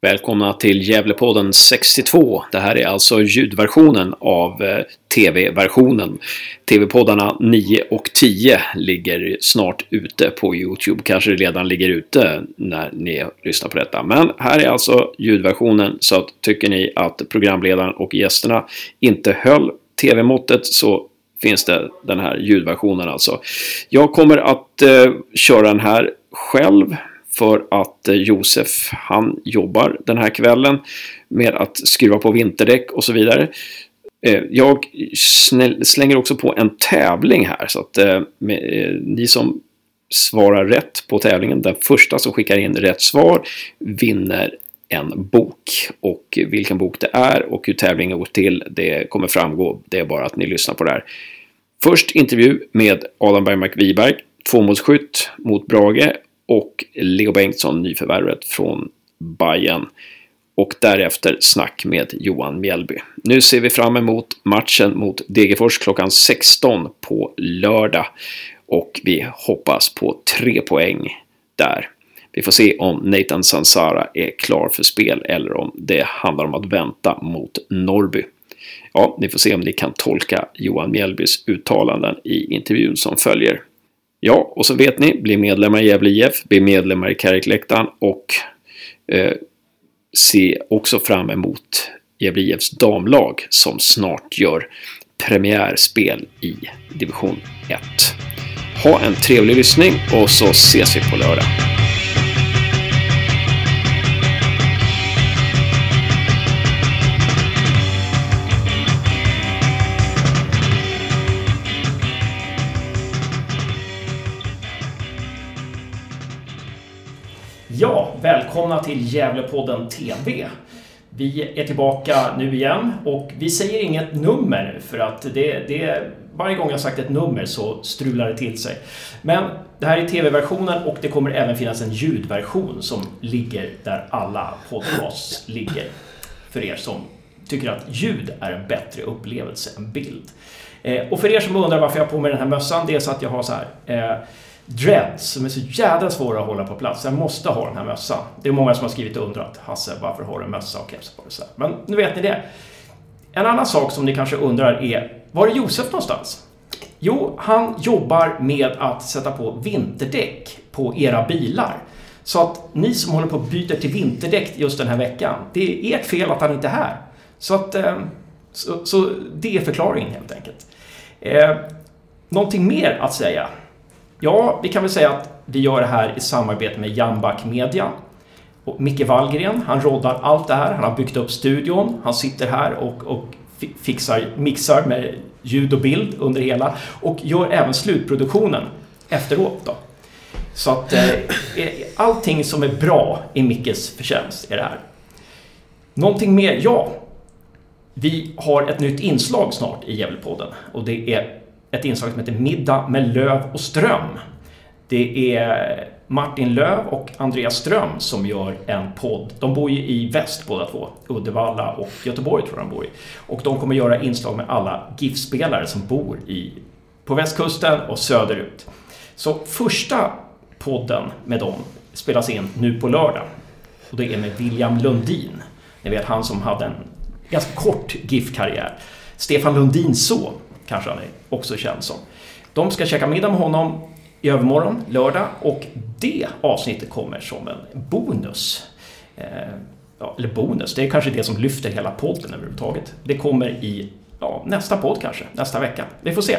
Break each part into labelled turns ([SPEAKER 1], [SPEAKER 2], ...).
[SPEAKER 1] Välkomna till Gävlepodden 62. Det här är alltså ljudversionen av eh, tv-versionen. TV-poddarna 9 och 10 ligger snart ute på Youtube. Kanske redan ligger ute när ni lyssnar på detta. Men här är alltså ljudversionen. Så att tycker ni att programledaren och gästerna inte höll tv-måttet så finns det den här ljudversionen alltså. Jag kommer att eh, köra den här själv för att eh, Josef, han jobbar den här kvällen med att skruva på vinterdäck och så vidare. Eh, jag slänger också på en tävling här så att eh, ni som svarar rätt på tävlingen, den första som skickar in rätt svar vinner en bok. Och vilken bok det är och hur tävlingen går till, det kommer framgå. Det är bara att ni lyssnar på det här. Först intervju med Adam Bergmark Wiberg, tvåmålsskytt mot Brage och Leo Bengtsson, nyförvärvet från Bayern. Och därefter snack med Johan Mjällby. Nu ser vi fram emot matchen mot Degerfors klockan 16 på lördag. Och vi hoppas på tre poäng där. Vi får se om Nathan Sansara är klar för spel eller om det handlar om att vänta mot Norby. Ja, ni får se om ni kan tolka Johan Mjällbys uttalanden i intervjun som följer. Ja, och så vet ni, bli medlemmar i Gävle IF, bli medlemmar i Kärrekläktaren och eh, se också fram emot Gävle IFs damlag som snart gör premiärspel i division 1. Ha en trevlig lyssning och så ses vi på lördag.
[SPEAKER 2] Välkomna till Gävlepodden TV. Vi är tillbaka nu igen och vi säger inget nummer för att det, det varje gång jag sagt ett nummer så strular det till sig. Men det här är TV-versionen och det kommer även finnas en ljudversion som ligger där alla podcasts ligger. För er som tycker att ljud är en bättre upplevelse än bild. Eh, och för er som undrar varför jag har på mig den här mössan, det är så att jag har så här eh, dreads som är så jädra svåra att hålla på plats. Jag måste ha den här mössan. Det är många som har skrivit och undrat Hasse, varför har du en mössa och keps på dig? Men nu vet ni det. En annan sak som ni kanske undrar är, var är Josef någonstans? Jo, han jobbar med att sätta på vinterdäck på era bilar. Så att ni som håller på att byta till vinterdäck just den här veckan, det är ert fel att han inte är här. Så att, eh, så, så det är förklaringen helt enkelt. Eh, någonting mer att säga? Ja, vi kan väl säga att vi gör det här i samarbete med Jambak Media. Och Micke Wallgren, han roddar allt det här. Han har byggt upp studion. Han sitter här och, och fixar, mixar med ljud och bild under hela och gör även slutproduktionen efteråt. Då. Så att eh, allting som är bra i Mickes förtjänst är det här. Någonting mer? Ja, vi har ett nytt inslag snart i Gävlepodden och det är ett inslag som heter Middag med Löv och Ström. Det är Martin Löv och Andreas Ström som gör en podd. De bor ju i väst båda två, Uddevalla och Göteborg tror jag de bor i. Och de kommer göra inslag med alla GIF-spelare som bor i, på västkusten och söderut. Så första podden med dem spelas in nu på lördag. Och det är med William Lundin. Ni vet han som hade en ganska kort GIF-karriär. Stefan Lundins son kanske han är också känd som. De ska käka middag med honom i övermorgon, lördag, och det avsnittet kommer som en bonus. Eh, ja, eller bonus, det är kanske det som lyfter hela podden överhuvudtaget. Det kommer i ja, nästa podd kanske, nästa vecka. Vi får se.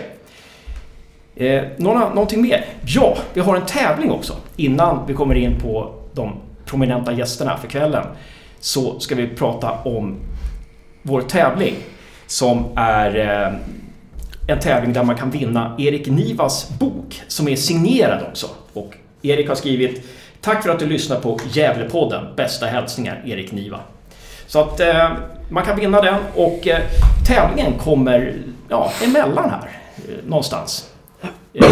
[SPEAKER 2] Eh, några, någonting mer? Ja, vi har en tävling också. Innan vi kommer in på de prominenta gästerna för kvällen så ska vi prata om vår tävling som är eh, en tävling där man kan vinna Erik Nivas bok som är signerad också. Och Erik har skrivit Tack för att du lyssnar på Gävlepodden. Bästa hälsningar Erik Niva. Så att eh, man kan vinna den och eh, tävlingen kommer ja, emellan här eh, någonstans. Eh,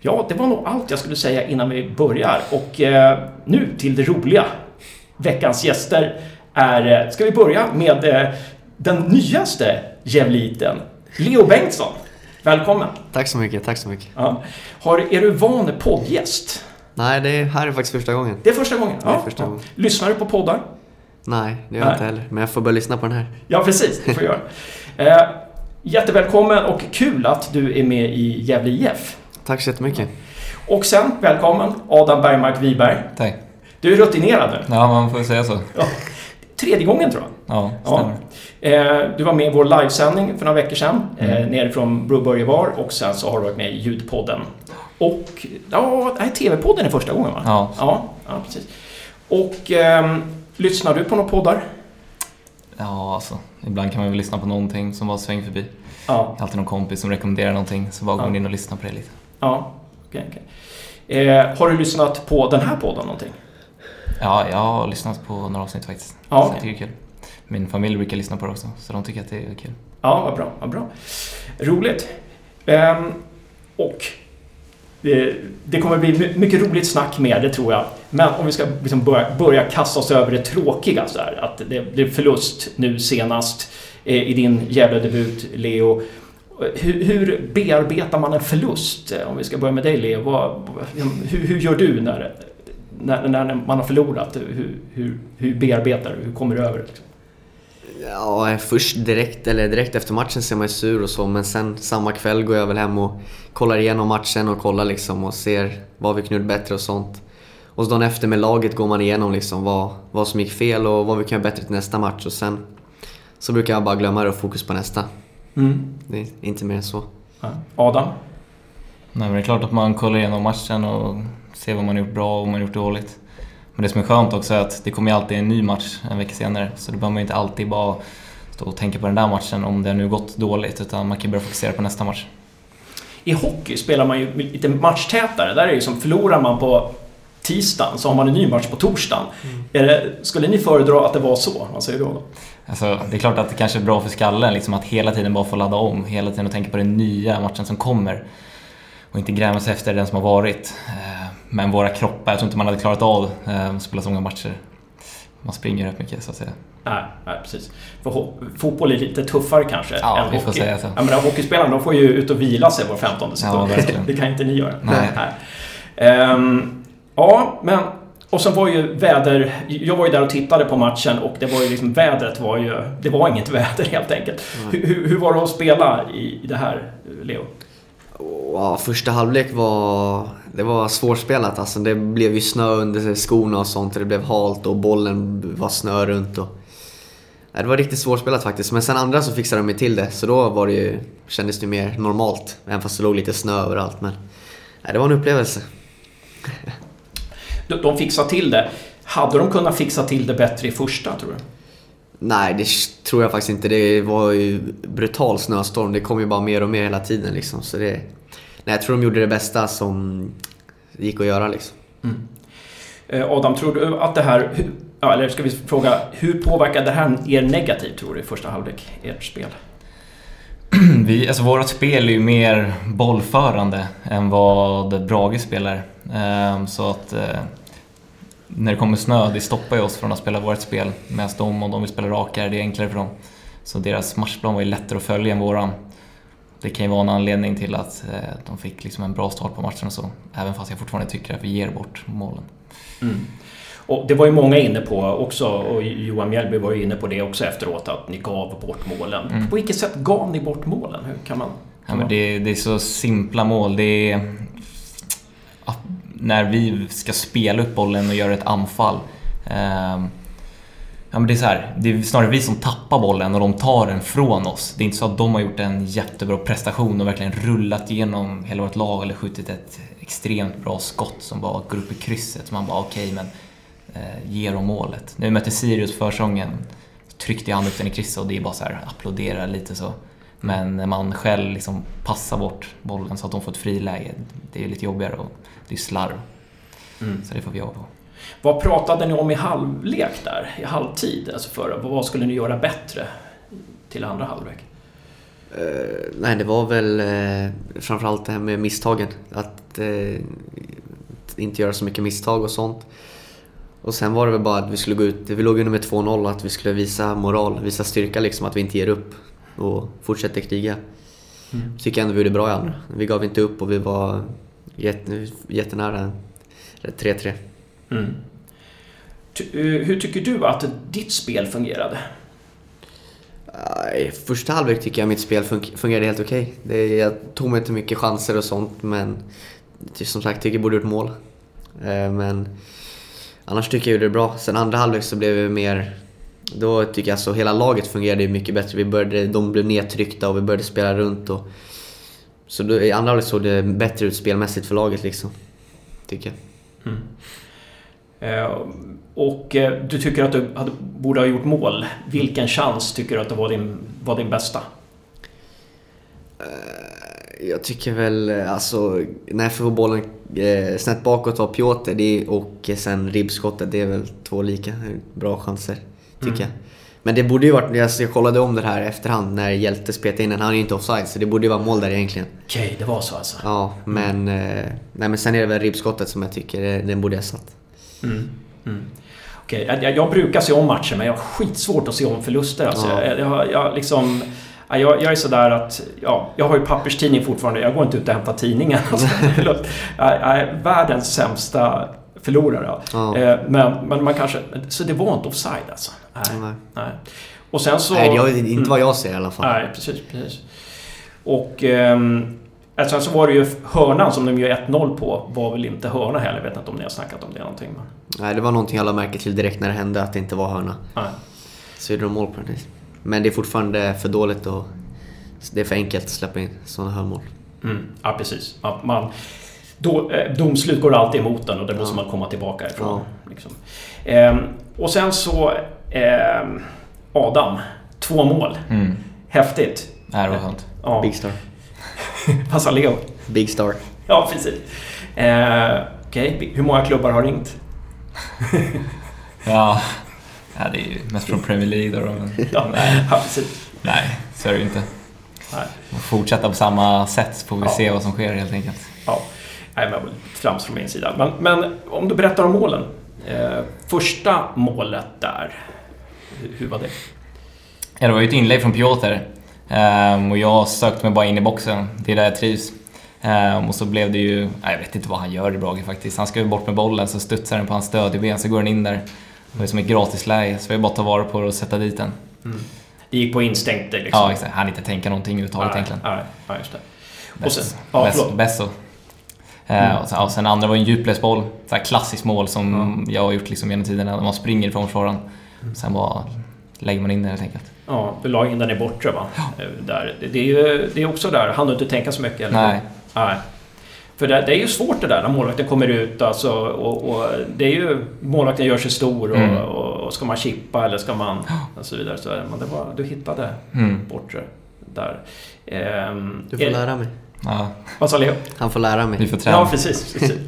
[SPEAKER 2] ja, det var nog allt jag skulle säga innan vi börjar och eh, nu till det roliga. Veckans gäster är, eh, ska vi börja med eh, den nyaste Gävliten Leo Bengtsson, välkommen!
[SPEAKER 3] Tack så mycket, tack så mycket.
[SPEAKER 2] Ja. Har, är du van poddgäst?
[SPEAKER 3] Nej, det här är faktiskt första gången.
[SPEAKER 2] Det är första gången?
[SPEAKER 3] Är
[SPEAKER 2] Ja.
[SPEAKER 3] första
[SPEAKER 2] ja.
[SPEAKER 3] gången.
[SPEAKER 2] Lyssnar du på poddar?
[SPEAKER 3] Nej, det gör jag inte heller. Men jag får börja lyssna på den här.
[SPEAKER 2] Ja, precis. Det får jag göra. Eh, jättevälkommen och kul att du är med i Gävle IF.
[SPEAKER 3] Tack så jättemycket.
[SPEAKER 2] Och sen, välkommen Adam Bergmark Wiberg.
[SPEAKER 4] Tack.
[SPEAKER 2] Du är rutinerad nu.
[SPEAKER 4] Ja, man får säga så.
[SPEAKER 2] Ja. Tredje gången tror jag.
[SPEAKER 4] Ja,
[SPEAKER 2] Ja.
[SPEAKER 4] stämmer.
[SPEAKER 2] Eh, du var med i vår livesändning för några veckor sedan, eh,
[SPEAKER 4] Mm.
[SPEAKER 2] nerifrån Broberg Bar och sen så har du varit med i ljudpodden. Och, ja, TV-podden är första gången va?
[SPEAKER 4] Ja.
[SPEAKER 2] Ja, ja precis. Och ehm, lyssnar du på några poddar?
[SPEAKER 4] ja, alltså. Ibland kan man väl lyssna på någonting som bara svänger förbi.
[SPEAKER 2] Ja,
[SPEAKER 4] Alltid någon kompis som rekommenderar någonting, så bara går
[SPEAKER 2] Ja.
[SPEAKER 4] man in och lyssnar på det lite.
[SPEAKER 2] ja, okej, okej. Eh, har du lyssnat på den här podden någonting?
[SPEAKER 4] Ja, jag har lyssnat på några avsnitt faktiskt.
[SPEAKER 2] Ja,
[SPEAKER 4] så
[SPEAKER 2] okej.
[SPEAKER 4] jag tycker det är kul. Min familj brukar lyssna på det också, så de tycker att det är kul.
[SPEAKER 2] Ja, vad bra, vad bra. Roligt. Ehm, och det, det kommer bli mycket roligt snack med det tror jag. Men om vi ska liksom börja, börja kasta oss över det tråkiga så här, att det blev förlust nu senast eh, i din Gävle-debut, Leo. Hur, hur bearbetar man en förlust? Eh, om vi ska börja med dig, Leo. Vad, liksom, hur, hur gör du när, när, när man har förlorat? Hur, hur, hur bearbetar du? Hur kommer du över det? liksom?
[SPEAKER 3] Ja, först direkt, eller direkt efter matchen ser man ju sur och så, men sen samma kväll går jag väl hem och kollar igenom matchen och kollar liksom och ser vad vi kunde gjort bättre och sånt. Och så dagen efter med laget går man igenom liksom vad, vad som gick fel och vad vi kan göra bättre till nästa match och sen så brukar jag bara glömma det och fokus på nästa. Det är inte mer än så.
[SPEAKER 2] Ja. Adam?
[SPEAKER 4] Nej, men det är klart att man kollar igenom matchen och ser vad man gjort bra och vad man gjort dåligt. Men det som är skönt också är att det kommer ju alltid en ny match en vecka senare. Så då behöver man ju inte alltid bara stå och tänka på den där matchen om det nu gått dåligt. Utan man kan börja fokusera på nästa match.
[SPEAKER 2] I hockey spelar man ju lite matchtätare. Där är det ju som förlorar man på tisdagen så har man en ny match på torsdagen. Är det, skulle ni föredra att det var så? Vad säger du då?
[SPEAKER 4] Alltså, det är klart att det kanske är bra för skallen liksom att hela tiden bara få ladda om. Hela tiden och tänka på den nya matchen som kommer. Och inte gräma sig efter den som har varit. Men våra kroppar, jag tror inte man hade klarat av eh, att spela så många matcher. Man springer rätt mycket så att säga.
[SPEAKER 2] Nej, nej precis. För fotboll är lite tuffare kanske
[SPEAKER 4] Ja,
[SPEAKER 2] än
[SPEAKER 4] vi får
[SPEAKER 2] hockey.
[SPEAKER 4] säga så.
[SPEAKER 2] Jag menar, hockeyspelarna de får ju ut och vila sig var 15 sekund.
[SPEAKER 4] verkligen.
[SPEAKER 2] det kan inte ni göra.
[SPEAKER 4] Nej.
[SPEAKER 2] Ehm, ja, men... Och sen var ju väder... Jag var ju där och tittade på matchen och det var ju liksom... Vädret var ju... Det var inget väder helt enkelt. Hur, hur, hur var det att spela i, i det här, Leo?
[SPEAKER 3] Ja, första halvlek var, det var svårspelat. Alltså, det blev ju snö under skorna och sånt. Det blev halt och bollen var snö runt. Och... Det var riktigt svårspelat faktiskt. Men sen andra så fixade de ju till det. Så då var det ju, kändes det mer normalt. Även fast det låg lite snö överallt. Men det var en upplevelse.
[SPEAKER 2] De, de fixade till det. Hade de kunnat fixa till det bättre i första, tror du?
[SPEAKER 3] Nej, det tror jag faktiskt inte. Det var ju brutal snöstorm. Det kom ju bara mer och mer hela tiden liksom. Så det... Nej, jag tror de gjorde det bästa som gick att göra liksom.
[SPEAKER 2] Eh, Adam, tror du att det här... Ja, eller ska vi fråga, hur påverkar det här er negativt, tror du, i första halvlek, ert spel?
[SPEAKER 4] Vi, alltså vårt spel är ju mer bollförande än vad Brage spelar. Ehm, Så att eh, när det kommer snö, det stoppar ju oss från att spela vårt spel. Medan de, om de vill spela rakare, det är enklare för dem. Så deras matchplan var ju lättare att följa än våran. Det kan ju vara en anledning till att eh, de fick liksom en bra start på matchen och så. Även fast jag fortfarande tycker att vi ger bort målen.
[SPEAKER 2] Och det var ju många inne på också, och Johan Mjällby var ju inne på det också efteråt, att ni gav bort målen.
[SPEAKER 4] Mm.
[SPEAKER 2] På vilket sätt gav ni bort målen? Hur kan man...
[SPEAKER 4] Ja, men det, det är så simpla mål. Det är när vi ska spela upp bollen och göra ett anfall. ehm, ja, men det är så här, det är snarare vi som tappar bollen och de tar den från oss. Det är inte så att de har gjort en jättebra prestation och verkligen rullat igenom hela vårt lag eller skjutit ett extremt bra skott som bara går upp i krysset. Så man bara okej, men eh, ge dem målet. När vi mötte Sirius försäsongen tryckte han upp den i krysset och det är bara så här applådera lite så. Men när man själv liksom passar bort bollen så att de får ett friläge, det är lite jobbigare och det är slarv. Så det får vi jobba på.
[SPEAKER 2] Vad pratade ni om i halvlek där, i halvtid? Alltså för, vad skulle ni göra bättre till andra halvlek?
[SPEAKER 3] Eh, nej, det var väl eh, framförallt det här med misstagen. Att eh, inte göra så mycket misstag och sånt. Och sen var det väl bara att vi skulle gå ut, vi låg under med 2-0, att vi skulle visa moral, visa styrka liksom, att vi inte ger upp och fortsätter kriga. Tycker jag ändå vi gjorde bra i andra. Vi gav inte upp och vi var jätte, jättenära 3-3.
[SPEAKER 2] Mm. Eh, hur tycker du att ditt spel fungerade?
[SPEAKER 3] I första halvlek tycker jag mitt spel fun- fungerade helt okej. Okay. Jag tog mig inte mycket chanser och sånt men som sagt tycker jag borde gjort mål. Eh, men annars tycker jag gjorde det bra. Sen andra halvlek så blev vi mer... Då tycker jag så hela laget fungerade mycket bättre. Vi började, de blev nedtryckta och vi började spela runt. Och, så då, i andra halvlek såg det bättre ut spelmässigt för laget liksom. Tycker jag. Mm.
[SPEAKER 2] Eh, och eh, du tycker att du borde ha gjort mål. Vilken chans tycker du att det var din, var din bästa?
[SPEAKER 3] Eh, jag tycker väl, alltså, när jag får bollen snett bakåt av Piotr och sen ribbskottet, det är väl två lika bra chanser, tycker mm. jag. Men det borde ju varit, alltså jag kollade om det här efterhand när Hjälte spelade in den, han är ju inte offside så det borde ju vara mål där egentligen.
[SPEAKER 2] Okej, okay, det var så alltså?
[SPEAKER 3] Ja, men, mm. nej, men sen är det väl ribbskottet som jag tycker, den borde jag satt. Mm.
[SPEAKER 2] Mm. Okay, jag, jag, brukar se om matcher men jag har skitsvårt att se om förluster. Alltså, ja. jag, jag, jag, liksom, jag, jag är sådär att... Ja, jag har ju papperstidning fortfarande. Jag går inte ut och hämtar tidningen. Alltså, jag, är världens sämsta förlorare. Ja. Eh, men, men man kanske... Så det var inte offside alltså? Nej. nej. nej. Och sen så...
[SPEAKER 3] Nej, det är inte vad jag ser i alla fall.
[SPEAKER 2] Nej, precis. precis. Och... Um, Sen så var det ju hörnan som de gör 1-0 på var väl inte hörna heller. Jag vet inte om ni har snackat om det någonting. Men...
[SPEAKER 3] Nej, det var någonting jag lade märke till direkt när det hände att det inte var hörna. Nej. Så gjorde de mål på det. Men det är fortfarande för dåligt och det är för enkelt att släppa in sådana hörnmål.
[SPEAKER 2] Mm. Ja, precis. Man, man, då, eh, domslut går alltid emot den och det måste ja. man komma tillbaka ifrån. Ja. Liksom. Ehm, och sen så... Ehm, Adam, två mål. Mm. Häftigt.
[SPEAKER 4] Nej, det var skönt.
[SPEAKER 3] Ja. Big star.
[SPEAKER 2] Vad sa Leo?
[SPEAKER 3] Big star.
[SPEAKER 2] Ja, precis. Eh, Okej, okay. hur många klubbar har ringt?
[SPEAKER 4] ja, ja, det är ju mest från Premier League då. Men,
[SPEAKER 2] ja, nej, ja, precis.
[SPEAKER 4] nej, så är det ju inte. Nej. Fortsätta på samma sätt så får vi ja. se vad som sker helt enkelt.
[SPEAKER 2] Ja, nej, men trams från min sida. Men, men om du berättar om målen. Eh, första målet där, hur var det?
[SPEAKER 4] Ja, det var ju ett inlägg från Piotr Um, och jag sökte mig bara in i boxen, det är där jag trivs. Um, och så blev det ju, jag vet inte vad han gör i Brage faktiskt. Han ska ju bort med bollen, så studsar den på hans stödjeben, så går den in där. Det är som ett gratisläge, så jag bara ta vara på det och sätta dit den.
[SPEAKER 2] Mm. Det gick på instinkt liksom?
[SPEAKER 4] Ja, exakt. Han inte tänka någonting överhuvudtaget egentligen.
[SPEAKER 2] Ja, just det.
[SPEAKER 4] Bäst, och sen, ja, bäst så. Mm. och, sen, och sen andra var en djupledsboll. Så klassiskt mål som mm. jag har gjort liksom genom tiden när man springer ifrån försvararen. Mm. Sen bara lägger man in den helt enkelt.
[SPEAKER 2] Ja, du la in den i bortre va? Ja. Eh, där. Det, är ju, det är också där, han du inte tänka så mycket? Eller?
[SPEAKER 4] Nej.
[SPEAKER 2] Nej. För det, det, är ju svårt det där när målvakten kommer ut alltså, och, och det är ju... Målvakten gör sig stor och, mm. och, och, ska man chippa eller ska man... Och så vidare. Så, men det var, du hittade mm. bortre där.
[SPEAKER 3] Ehm, du får är, lära mig.
[SPEAKER 4] Ja.
[SPEAKER 2] Vad sa Leo?
[SPEAKER 3] Han får lära mig.
[SPEAKER 4] Vi får träna.
[SPEAKER 2] Ja, precis. precis.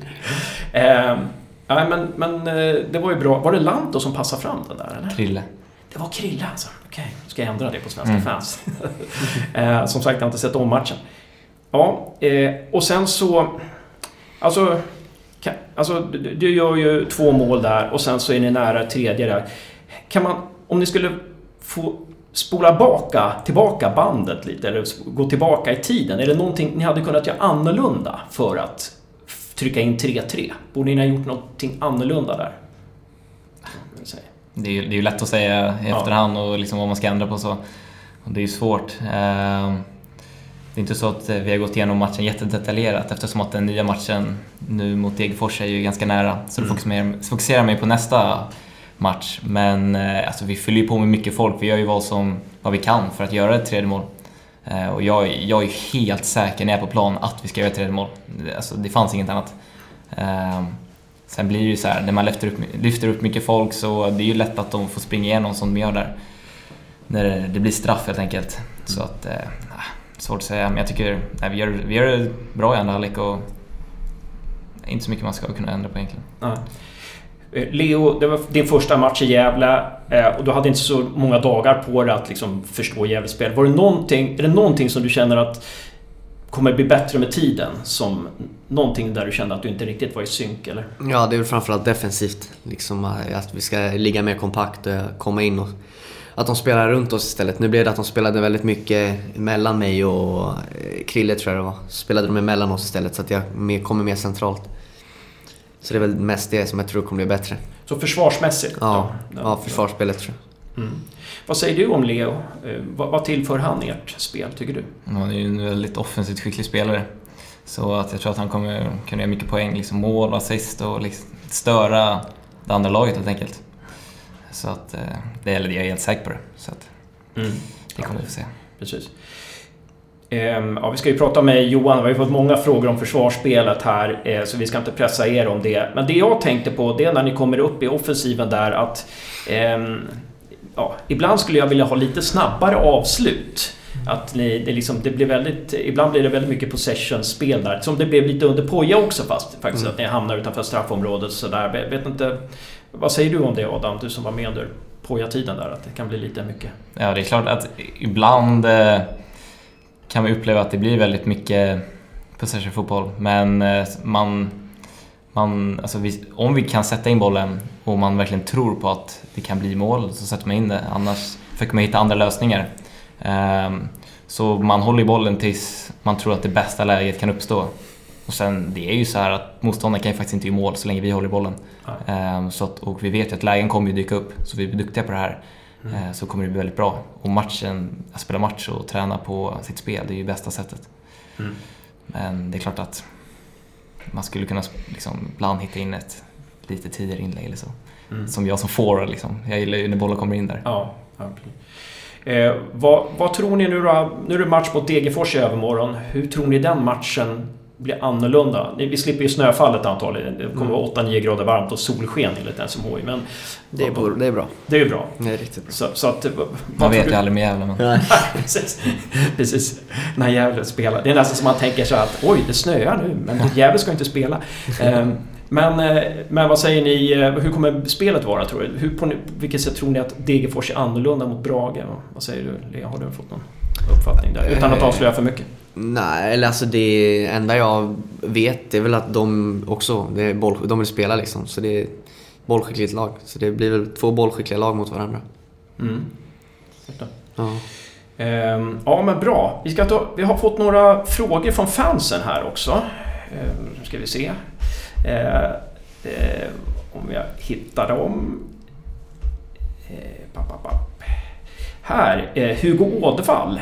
[SPEAKER 2] ehm, nej, men, men eh, det var ju bra. Var det Lanto som passade fram den där? Eller?
[SPEAKER 4] Krille.
[SPEAKER 2] Det var Krille alltså. Okej, okay. ska jag ändra det på svenska mm. fans. eh, som sagt, jag har inte sett om matchen. Ja, eh, och sen så... Alltså, kan, alltså, du, du gör ju två mål där och sen så är ni nära tredje där. Kan man, om ni skulle få spola baka, tillbaka bandet lite, eller gå tillbaka i tiden. Är det någonting ni hade kunnat göra annorlunda för att trycka in 3-3? Borde ni ha gjort någonting annorlunda där?
[SPEAKER 4] Det är, det är ju lätt att säga i efterhand och liksom vad man ska ändra på så. Det är ju svårt. Ehm, det är inte så att vi har gått igenom matchen jättedetaljerat eftersom att den nya matchen nu mot Degerfors är ju ganska nära. Så då mm. fokuserar man ju på nästa match. Men eh, alltså, vi fyller ju på med mycket folk. Vi gör ju vad, som, vad vi kan för att göra ett tredje mål. Eh, och jag, jag är helt säker när jag är på plan att vi ska göra ett tredje mål. Alltså, det fanns inget annat. Sen blir det ju så här, när man lyfter upp, lyfter upp mycket folk så det är ju lätt att de får springa igenom som de gör där. När det blir straff helt enkelt. Mm. Så att, eh, ah, svårt att säga. Men jag tycker nej, vi, gör, vi gör det bra i andra halvlek och inte så mycket man ska kunna ändra på egentligen.
[SPEAKER 2] Mm. Leo, det var din första match i Gävle eh, och du hade inte så många dagar på dig att liksom förstå Gävles spel. Var det någonting, är det någonting som du känner att kommer bli bättre med tiden? Som någonting där du kände att du inte riktigt var i synk eller?
[SPEAKER 3] Ja, det är väl framförallt defensivt. Liksom att vi ska ligga mer kompakt och komma in och att de spelar runt oss istället. Nu blev det att de spelade väldigt mycket mellan mig och eh, Krille tror jag det var. Spelade de emellan oss istället så att jag kommer mer centralt. Så det är väl mest det som jag tror kommer bli bättre.
[SPEAKER 2] Så försvarsmässigt?
[SPEAKER 3] Ja,
[SPEAKER 2] då?
[SPEAKER 3] ja försvarsspelet tror jag.
[SPEAKER 2] Mm. Vad säger du om Leo? Eh, vad, vad tillför han ert spel, tycker du?
[SPEAKER 4] Han är ju en väldigt offensivt skicklig spelare. Så att jag tror att han kommer kunna göra mycket poäng, liksom mål, assist och liksom störa det andra laget helt enkelt. Så att, eh, det, eller jag är helt säker på det. Så att,
[SPEAKER 2] Mm.
[SPEAKER 4] det kommer vi få se.
[SPEAKER 2] Precis. Ehm, Ja, vi ska ju prata med Johan. Vi har ju fått många frågor om försvarsspelet här, eh, så vi ska inte pressa er om det. Men det jag tänkte på, det är när ni kommer upp i offensiven där att... Ja, ibland skulle jag vilja ha lite snabbare avslut. Att ni, det, liksom, det blir väldigt, ibland blir det väldigt mycket possession-spel där. Som det blev lite under Poja också fast, faktiskt. Att ni hamnar utanför straffområdet sådär. Vet vet inte... Vad säger du om det Adam? Du som var med under Poja-tiden där. Att det kan bli lite mycket...
[SPEAKER 4] Ja, det är klart att ibland eh, kan vi uppleva att det blir väldigt mycket possession-fotboll. Men eh, man, man, alltså vi, om vi kan sätta in bollen och man verkligen tror på att det kan bli mål så sätter man in det. Annars försöker man hitta andra lösningar. Ehm, så man håller i bollen tills man tror att det bästa läget kan uppstå. Och sen, det är ju så här att motståndaren kan ju faktiskt inte göra mål så länge vi håller i bollen. Ehm, så att, och vi vet ju att lägen kommer ju dyka upp, så vi är duktiga på det här. eh, Så kommer det bli väldigt bra. Och matchen, att spela match och träna på sitt spel, det är ju bästa sättet.
[SPEAKER 2] Mm.
[SPEAKER 4] Men det är klart att man skulle kunna liksom, ibland hitta in ett lite tidigare inlägg eller så.
[SPEAKER 2] Mm.
[SPEAKER 4] Som jag som forward liksom. Jag gillar ju när bollen kommer in där.
[SPEAKER 2] Ja, ja. Eh, vad, vad tror ni nu då? Nu är det match mot Degerfors i övermorgon. Hur tror ni den matchen blir annorlunda? Vi slipper ju snöfallet antagligen. Det kommer vara 8-9 grader varmt och solsken enligt SMHI. Men
[SPEAKER 3] Det är, bra- det är bra.
[SPEAKER 2] det är ju bra.
[SPEAKER 3] Det är riktigt bra.
[SPEAKER 2] Så, så att... vad-
[SPEAKER 4] Man vet ju
[SPEAKER 2] du?
[SPEAKER 4] aldrig med Gävle men...
[SPEAKER 2] Precis. Precis. När Gävle spelar. Det är nästan som man tänker så här att oj, det snöar nu, men Gävle ska inte spela. Ehm, Men, eh, men vad säger ni, eh, hur kommer spelet vara tror du? Hur, på vilket sätt tror ni att Degerfors är annorlunda mot Brage? Vad säger du Lea? Har du fått någon uppfattning där? Utan att
[SPEAKER 3] Eh,
[SPEAKER 2] avslöja för mycket.
[SPEAKER 3] Nej, eller alltså det enda jag vet är väl att de också, det är boll, de vill spela liksom. Så det är bollskickligt lag. Så det blir väl två bollskickliga lag mot varandra.
[SPEAKER 2] Mm.
[SPEAKER 3] Ja.
[SPEAKER 2] Ehm, Ja, men bra. Vi, ska ta, vi har fått några frågor från fansen här också. Ehm, ska vi se. Eh, eh, om jag hittar dem. Eh, papp, papp, papp. Här, eh, Hugo Ådvall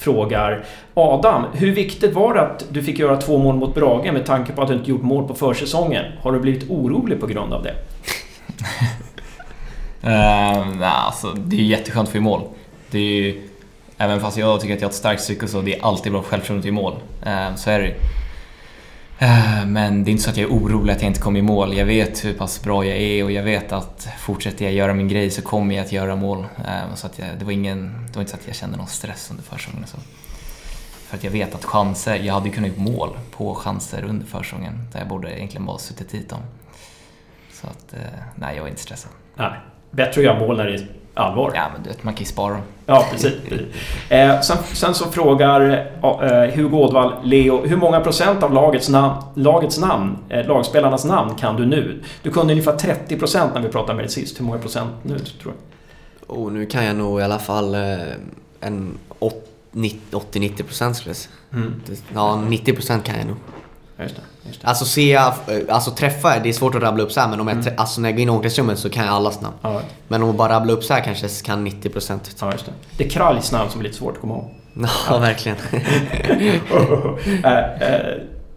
[SPEAKER 2] frågar Adam, hur viktigt var det att du fick göra två mål mot Brage med tanke på att du inte gjort mål på försäsongen? Har du blivit orolig på grund av det?
[SPEAKER 4] Eh, uh, nah, alltså, det är ju jätteskönt att få i mål. Det är ju, även fast jag tycker att jag har ett starkt psyke så det är alltid bra för självförtroendet i mål. Uh, så är det ju. Eh, men det är inte så att jag är orolig att jag inte kommer i mål. Jag vet hur pass bra jag är och jag vet att fortsätter jag göra min grej så kommer jag att göra mål. Eh, så att jag, det, var ingen, det var inte så att jag kände någon stress under försäsongen. Så. För att jag vet att chanser, jag hade kunnat göra mål på chanser under försäsongen där jag borde egentligen bara suttit dit dem. Så att, eh, nej jag var inte stressad.
[SPEAKER 2] Nej, bättre att göra mål när det är allvar.
[SPEAKER 4] Ja men du vet, man kan ju spara dem.
[SPEAKER 2] Ja, precis. Eh, sen, sen så frågar eh, Hugo Ådvall, Leo, hur många procent av lagets, nam- lagets namn, eh, lagspelarnas namn kan du nu? Du kunde ungefär 30 procent när vi pratade med dig sist. Hur många procent nu, tror du?
[SPEAKER 3] Och nu kan jag nog i alla fall eh, en åt- 80-90 procent skulle jag säga.
[SPEAKER 2] Mm.
[SPEAKER 3] Ja, 90 procent kan jag nog.
[SPEAKER 2] Ja, Just det, just det.
[SPEAKER 3] Alltså ser jag, eh, alltså träffa, det är svårt att rabbla upp så här, men om jag, trä- alltså när jag går in i omklädningsrummet så kan jag allas namn.
[SPEAKER 2] Ja,
[SPEAKER 3] Men om jag bara rabblar upp så här kanske jag kan 90 procent.
[SPEAKER 2] ja, just det. Det är Kraljs namn som är lite svårt att komma ihåg.
[SPEAKER 3] Ja, verkligen.
[SPEAKER 2] Eh, eh,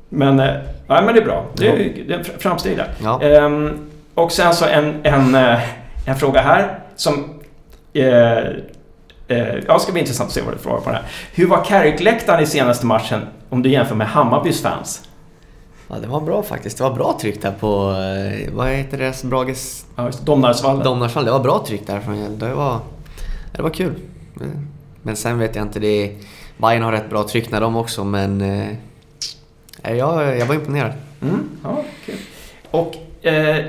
[SPEAKER 2] men, eh, nej, men det är bra. Det är, det är framsteg där.
[SPEAKER 3] Ja.
[SPEAKER 2] Ehm, och sen så en, en, en fråga här som... Ja, ska bli intressant att se vad du frågar på den här. Hur var Carrick-läktaren i senaste matchen om du jämför med Hammarbys fans?
[SPEAKER 3] Ja, det var bra faktiskt. Det var bra tryck där på, eh, vad heter det, Brages
[SPEAKER 2] Ja, Domnarsvallen.
[SPEAKER 3] Domnarsvall. Det var bra tryck där från. Det var, det var kul. Men sen vet jag inte, det är, Bayern har rätt bra tryck när de också, men eh, jag, jag var imponerad.
[SPEAKER 2] Mm, ja, kul. Och eh,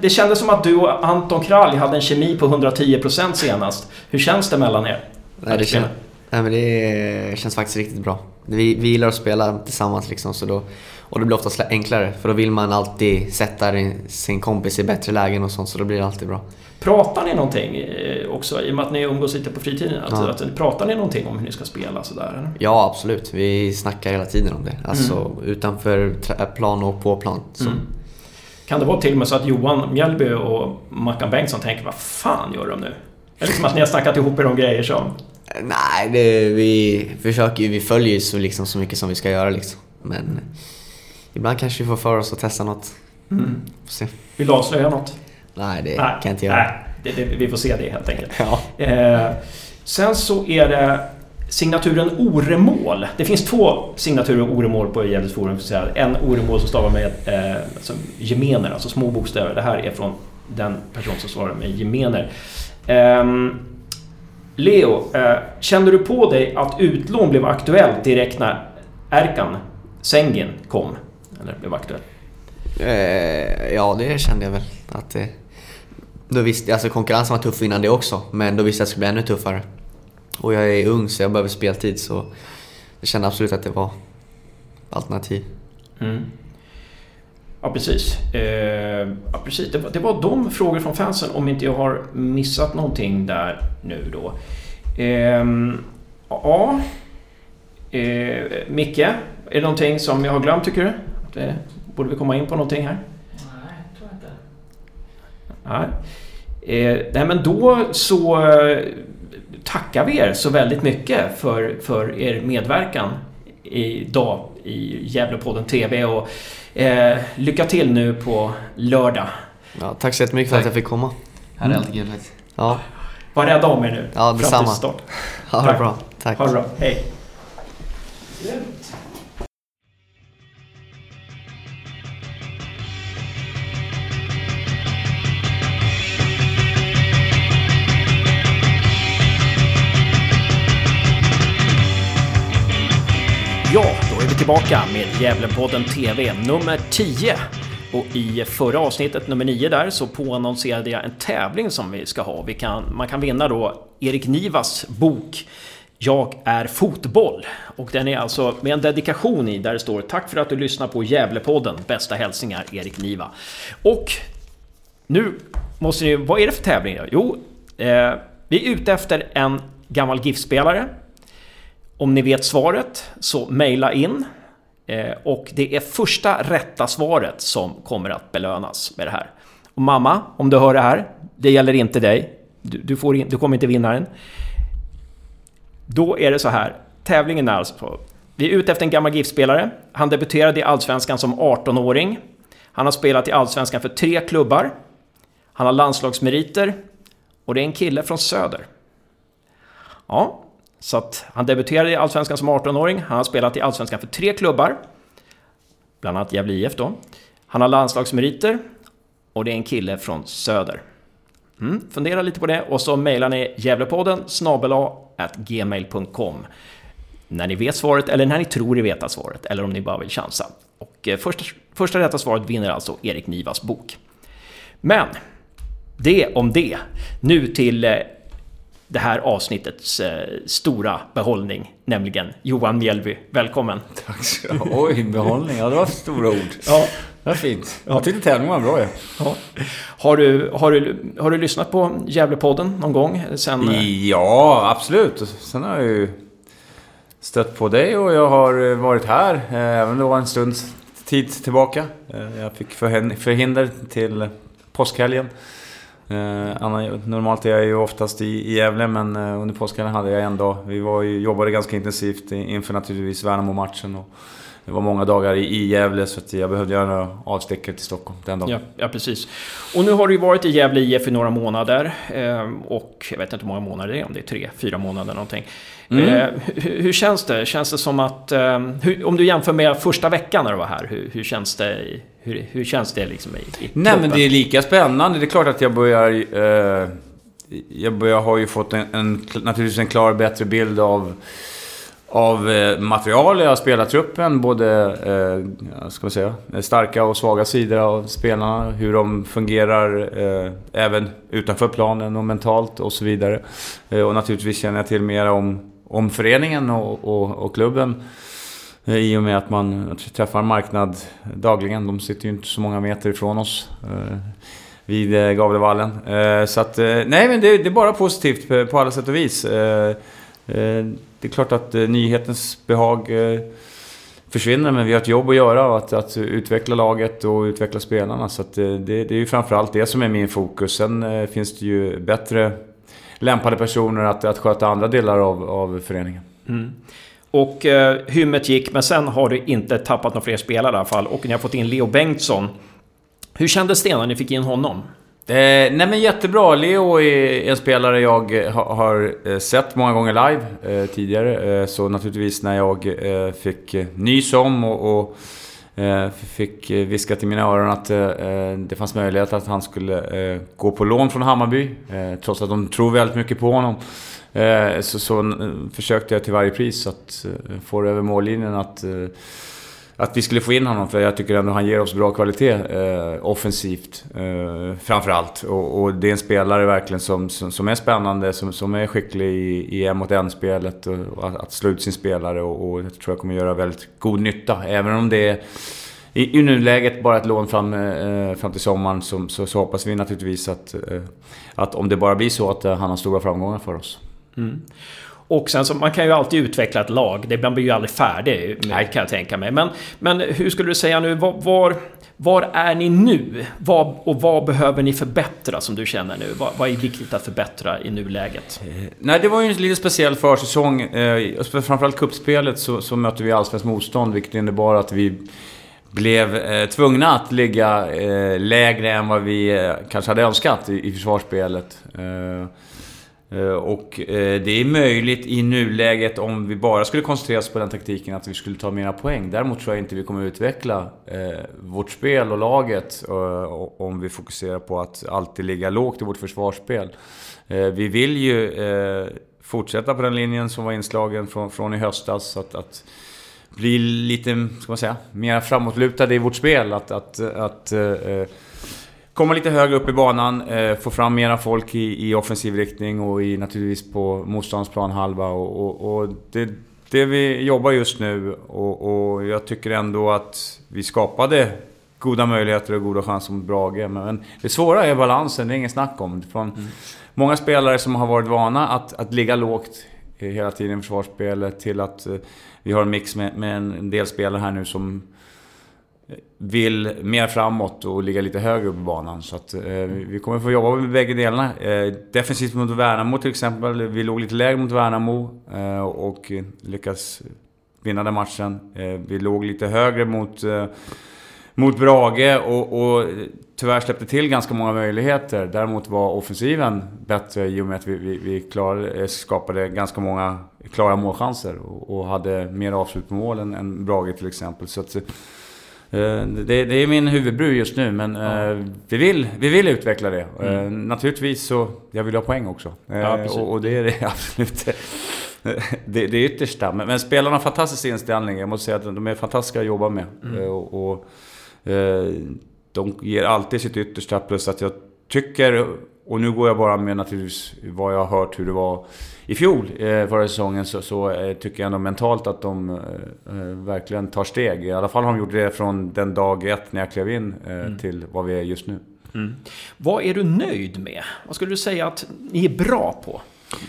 [SPEAKER 2] det kändes som att du och Anton Kralj hade en kemi på 110% senast. Hur känns det mellan er?
[SPEAKER 3] Nej, det, känns, nej, men det känns faktiskt riktigt bra. Vi, vi gillar att spela tillsammans liksom, så då, och det blir oftast enklare. För då vill man alltid sätta sin kompis i bättre lägen och sånt, så då blir det alltid bra.
[SPEAKER 2] Pratar ni någonting eh, också, i och med att ni umgås lite på fritiden? Att,
[SPEAKER 3] Ja.
[SPEAKER 2] att, pratar ni någonting om hur ni ska spela sådär? Eller?
[SPEAKER 3] Ja, absolut. Vi snackar hela tiden om det. Alltså utanför tra- plan och på plan.
[SPEAKER 2] Mm. Kan det vara till och med så att Johan Mjällby och Mackan Bengtsson tänker vad fan gör de nu? Det som att ni har snackat ihop er om grejer som...
[SPEAKER 3] Nej, det, vi försöker ju, vi följer ju så, liksom, så mycket som vi ska göra liksom. Men ibland kanske vi får för oss att testa något.
[SPEAKER 2] Mm.
[SPEAKER 3] Får se.
[SPEAKER 2] Vill du avslöja något?
[SPEAKER 3] Nej, det
[SPEAKER 2] Nej,
[SPEAKER 3] kan jag inte göra.
[SPEAKER 2] Nej, det, det, vi får se det helt enkelt.
[SPEAKER 3] Ja.
[SPEAKER 2] Eh, sen så är det signaturen Oremål. Det finns två signaturer Oremål på Gävles Forum. En Oremål som stavar med eh, alltså gemener, alltså små bokstäver. Det här är från den person som svarar med gemener. Ehm, Leo, eh, kände du på dig att utlån blev aktuellt direkt när Erkan Sengin kom? Eller blev aktuell?
[SPEAKER 3] Eh, ja, det kände jag väl. Att det, då visste, alltså konkurrensen var tuff innan det också, men då visste jag att det skulle bli ännu tuffare. Och jag är ung så jag behöver speltid så jag kände absolut att det var alternativ.
[SPEAKER 2] Mm. Ja, precis. Eh, ja, precis. Det, var, det var de frågor från fansen, om inte jag har missat någonting där nu då. Ehm, ja... Eh, Micke, är det någonting som jag har glömt tycker du? Att, eh, borde vi komma in på någonting här?
[SPEAKER 5] Nej, tror jag inte.
[SPEAKER 2] Nej. Eh, nej men då så eh, tackar vi er så väldigt mycket för, för er medverkan idag i Gävlepodden TV och eh, lycka till nu på lördag.
[SPEAKER 3] Ja, tack så jättemycket för att
[SPEAKER 4] Tack.
[SPEAKER 3] jag fick komma.
[SPEAKER 4] Här är alltid kul faktiskt.
[SPEAKER 3] Ja,
[SPEAKER 2] Var rädda om er nu.
[SPEAKER 3] Ja,
[SPEAKER 2] fram till
[SPEAKER 3] detsamma.
[SPEAKER 2] start.
[SPEAKER 3] ha det bra. Tack.
[SPEAKER 2] Ha det bra. Hej. Ja, då är vi tillbaka med Gävlepodden TV nummer 10. Och i förra avsnittet, nummer 9 där, så påannonserade jag en tävling som vi ska ha. Vi kan, man kan vinna då Erik Nivas bok Jag är fotboll. Och den är alltså med en dedikation i där det står Tack för att du lyssnar på Gävlepodden. Bästa hälsningar Erik Niva. Och nu måste ni... Vad är det för tävling? då? Jo, eh, vi är ute efter en gammal GIF-spelare. Om ni vet svaret så mejla in. Eh, och det är första rätta svaret som kommer att belönas med det här. Och mamma, om du hör det här, det gäller inte dig. Du, du, får in, du kommer inte vinna den. Då är det så här. Tävlingen är alltså... Vi är ute efter en gammal GIF-spelare. Han debuterade i Allsvenskan som 18-åring. Han har spelat i Allsvenskan för tre klubbar. Han har landslagsmeriter. Och det är en kille från Söder. Ja, så att han debuterade i Allsvenskan som 18-åring. Han har spelat i Allsvenskan för tre klubbar. Bland annat Gävle IF då. Han har landslagsmeriter. Och det är en kille från Söder. Mm, fundera lite på det och så mejlar ni Gävlepodden snabel-a at gmail.com när ni vet svaret eller när ni tror er veta svaret eller om ni bara vill chansa. Och eh, första, första rätta svaret vinner alltså Erik Nivas bok. Men det om det. Nu till eh, det här avsnittets eh, stora behållning, nämligen Johan Mjällby. Välkommen!
[SPEAKER 6] Tack så Oj, behållning. Ja, det var stora ord.
[SPEAKER 2] Ja,
[SPEAKER 6] Det var fint. Jag tyckte tävlingen var bra ju.
[SPEAKER 2] ja. Har, du, har, du, har du lyssnat på Gävlepodden någon gång? Sen, eh,
[SPEAKER 6] Ja, absolut. Sen har jag ju stött på dig och jag har eh, varit här, även var en stunds tid tillbaka. Jag fick förhin- förhinder till påskhelgen. Eh, Anna, normalt är jag ju oftast i, i Gävle, men eh, under påskhelgen hade jag en dag. Vi var ju, jobbade ganska intensivt inför naturligtvis Värnamo-matchen. Och det var många dagar i, i Gävle, så att jag behövde göra några avstickare till Stockholm den dagen.
[SPEAKER 2] Ja, ja, precis. Och nu har du ju varit i Gävle IF i några månader. eh, Och jag vet inte hur många månader det är, om det är tre, fyra månader någonting.
[SPEAKER 6] Mm.
[SPEAKER 2] Hur, hur känns det? Känns det som att... Hur, om du jämför med första veckan när du var här, hur, hur känns det? i- Hur, hur känns det liksom i, i
[SPEAKER 6] Nej men det är lika spännande. Det är klart att jag börjar... Eh, jag börjar, har ju fått en, en, naturligtvis en klar bättre bild av, av eh, materialet av spelartruppen. Både, eh, ska man säga, starka och svaga sidor av spelarna. Hur de fungerar eh, även utanför planen och mentalt och så vidare. Eh, och naturligtvis känner jag till mer om, om föreningen och, och, och klubben. I och med att man träffar en marknad dagligen. De sitter ju inte så många meter ifrån oss. Eh, vid eh, Gavlevallen. Eh, så att, nej men det, är bara positivt på, alla sätt och vis. Det är klart att nyhetens behag försvinner. Men vi har ett jobb att göra att, att utveckla laget och utveckla spelarna. Så det, det, är ju framförallt det som är min fokus. Sen finns det ju bättre lämpade personer att, att sköta andra delar av, av föreningen.
[SPEAKER 2] Mm. Och eh, hymmet gick, men sen har du inte tappat några fler spelare i alla fall. Och ni har fått in Leo Bengtsson. Hur kändes det när ni fick in honom?
[SPEAKER 6] Eh, nej men jättebra. Leo är en spelare jag eh, har, har sett många gånger live eh, tidigare. Eh, så naturligtvis när jag eh, fick eh, nys om och, och eh, fick viska till mina öron att det fanns möjlighet att han skulle gå på lån från Hammarby. trots att de tror väldigt mycket på honom. Eh, så, så försökte jag till varje pris att eh, få det över mållinjen att eh, att vi skulle få in honom, för jag tycker ändå han ger oss bra kvalitet eh, offensivt. Eh, framförallt. Och, och, det är en spelare verkligen som, som, som är spännande, som, som är skicklig i, i en mot en-spelet. Och, och att, att slå ut sin spelare och, och jag tror jag kommer göra väldigt god nytta. Även om det är i, i nuläget bara ett lån fram, eh, fram till sommaren så, så, så, hoppas vi naturligtvis att, eh, att om det bara blir så att eh, han har stora framgångar för oss. Mm.
[SPEAKER 2] Och sen så, man kan ju alltid utveckla ett lag. Det, blir ju aldrig färdig med, kan jag tänka mig. Men, men hur skulle du säga nu, var, var, var är ni nu? Vad, och vad behöver ni förbättra som du känner nu? Vad, vad är viktigt att förbättra i nuläget?
[SPEAKER 6] Eh, nej, det var ju en lite speciell försäsong. Eh, framförallt kuppspelet så, så mötte vi allsvenskt motstånd, vilket innebar att vi blev eh, tvungna att ligga eh, lägre än vad vi eh, kanske hade önskat i, i försvarsspelet. Eh, Eh, och eh, det är möjligt i nuläget om vi bara skulle koncentrera oss på den taktiken att vi skulle ta mera poäng. Däremot tror jag inte vi kommer utveckla eh, vårt spel och laget om vi fokuserar på att alltid ligga lågt i vårt försvarsspel. Vi vill ju fortsätta på den linjen som var inslagen från, från i höstas. Att, att bli lite, ska man säga, mer framåtlutade i vårt spel. Att, att, att komma lite högre upp i banan, eh, få fram mera folk i, i offensiv riktning och i, naturligtvis på motståndsplan halva. Och, och, och det, det vi jobbar just nu och, och, jag tycker ändå att vi skapade goda möjligheter och goda chanser mot Brage. Men det svåra är balansen, det är inget snack om. Från mm. Många spelare som har varit vana att, att ligga lågt hela tiden i försvarsspelet till att eh, vi har en mix med, med en del spelare här nu som vill mer framåt och ligga lite högre upp i banan. Så att, eh, vi kommer få jobba med bägge delarna. Eh, defensivt mot Värnamo till exempel. Vi låg lite lägre mot Värnamo eh, och lyckades vinna den matchen. Eh, vi låg lite högre mot, eh, mot Brage och, och tyvärr släppte till ganska många möjligheter. Däremot var offensiven bättre i och med att vi, vi, vi klarade, eh, skapade ganska många klara målchanser och, och hade mer avslut på målen än Brage till exempel. Så att, det, det, är min huvudbry just nu, men ja. Eh, vi, vill, vi vill utveckla det. Eh, mm. Naturligtvis så, jag vill ha poäng också. Ja, och, och, det är det absolut det, det yttersta. Men, men spelarna har fantastisk inställning. Jag måste säga att de är fantastiska att jobba med. Mm. Och, och, de ger alltid sitt yttersta. Plus att jag tycker, och nu går jag bara med naturligtvis vad jag har hört hur det var i fjol, eh, förra säsongen, så, så eh, tycker jag ändå mentalt att de eh, verkligen tar steg. I alla fall har de gjort det från den dag ett när jag klev in mm. till vad vi är just nu. Mm.
[SPEAKER 2] Vad är du nöjd med? Vad skulle du säga att ni är bra på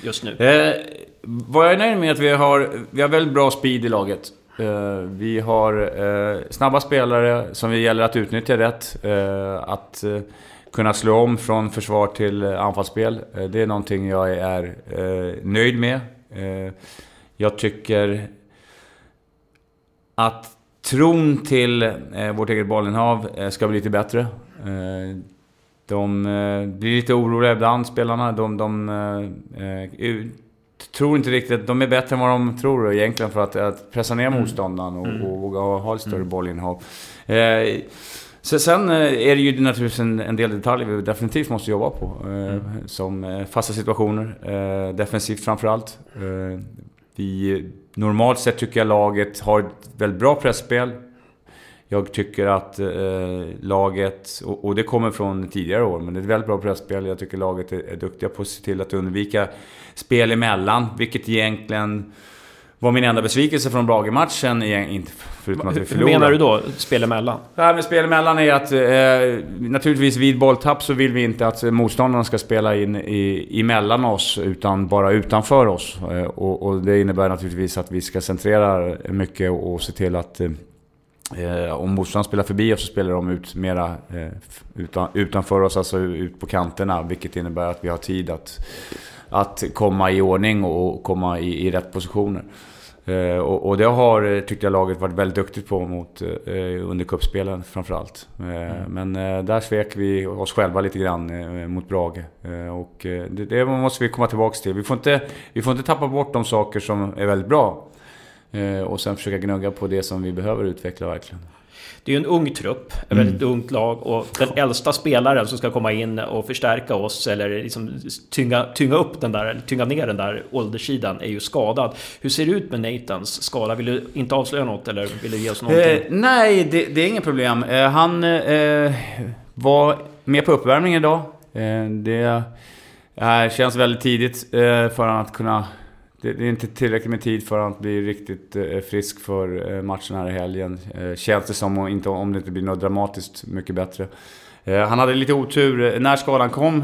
[SPEAKER 2] just nu?
[SPEAKER 6] Eh, vad jag är nöjd med är att vi har, vi har väldigt bra speed i laget. Eh, vi har eh, snabba spelare som det gäller att utnyttja rätt. att kunna slå om från försvar till eh, anfallsspel. Eh, det är någonting jag är eh, nöjd med. Jag tycker att tron till vårt eget bollinnehav ska bli lite bättre. De blir lite oroliga ibland, spelarna. De, de tror inte riktigt... De är bättre än vad de tror egentligen för att, att pressa ner mm. motståndaren och, och våga ha ett större mm. bollinnehav. Så sen eh, är det ju naturligtvis en, en del detaljer vi definitivt måste jobba på. Eh, mm. Som eh, fasta situationer, defensivt framförallt. Vi, normalt sett tycker jag laget har ett väldigt bra pressspel. Jag tycker att laget, och, och, det kommer från tidigare år, men det är ett väldigt bra pressspel. Jag tycker laget är, är duktiga på att se till att undvika spel emellan, vilket egentligen var min enda besvikelse från Brage-matchen, inte förutom att vi
[SPEAKER 2] Hur
[SPEAKER 6] förlorade.
[SPEAKER 2] menar du då? Spel emellan?
[SPEAKER 6] Här med spel emellan är att eh, naturligtvis vid bolltapp så vill vi inte att motståndarna ska spela in i, emellan oss utan bara utanför oss. Eh, och, och, det innebär naturligtvis att vi ska centrera mycket och, och se till att eh, om motståndarna spelar förbi oss så spelar de ut mera eh, utan, utanför oss, alltså ut på kanterna. Vilket innebär att vi har tid att, att komma i ordning och komma i, i rätt positioner. Eh, och, och, det har, eh, tyckte jag, laget varit väldigt duktigt på mot, eh, under cupspelen framförallt. Mm. Men där svek vi oss själva lite grann mot Brage. och det, det, måste vi komma tillbaka till. Vi får, inte, vi får inte tappa bort de saker som är väldigt bra. och sen försöka gnugga på det som vi behöver utveckla verkligen.
[SPEAKER 2] Det är ju en ung trupp, ett mm. väldigt ungt lag och den äldsta spelaren som ska komma in och förstärka oss eller liksom tynga, tynga upp den där, tynga ner den där ålderssidan är ju skadad. Hur ser det ut med Nathans skada? Vill du inte avslöja något eller vill du ge oss någonting? Eh,
[SPEAKER 6] nej, det, det, är inget problem. Eh, han eh, var med på uppvärmning idag. Eh, det känns väldigt tidigt eh, för honom att kunna det, det, är inte tillräckligt med tid för att bli riktigt eh, frisk för eh, matchen här i helgen. Eh, känns det som, och inte, om det inte blir något dramatiskt mycket bättre. Han hade lite otur. När skadan kom,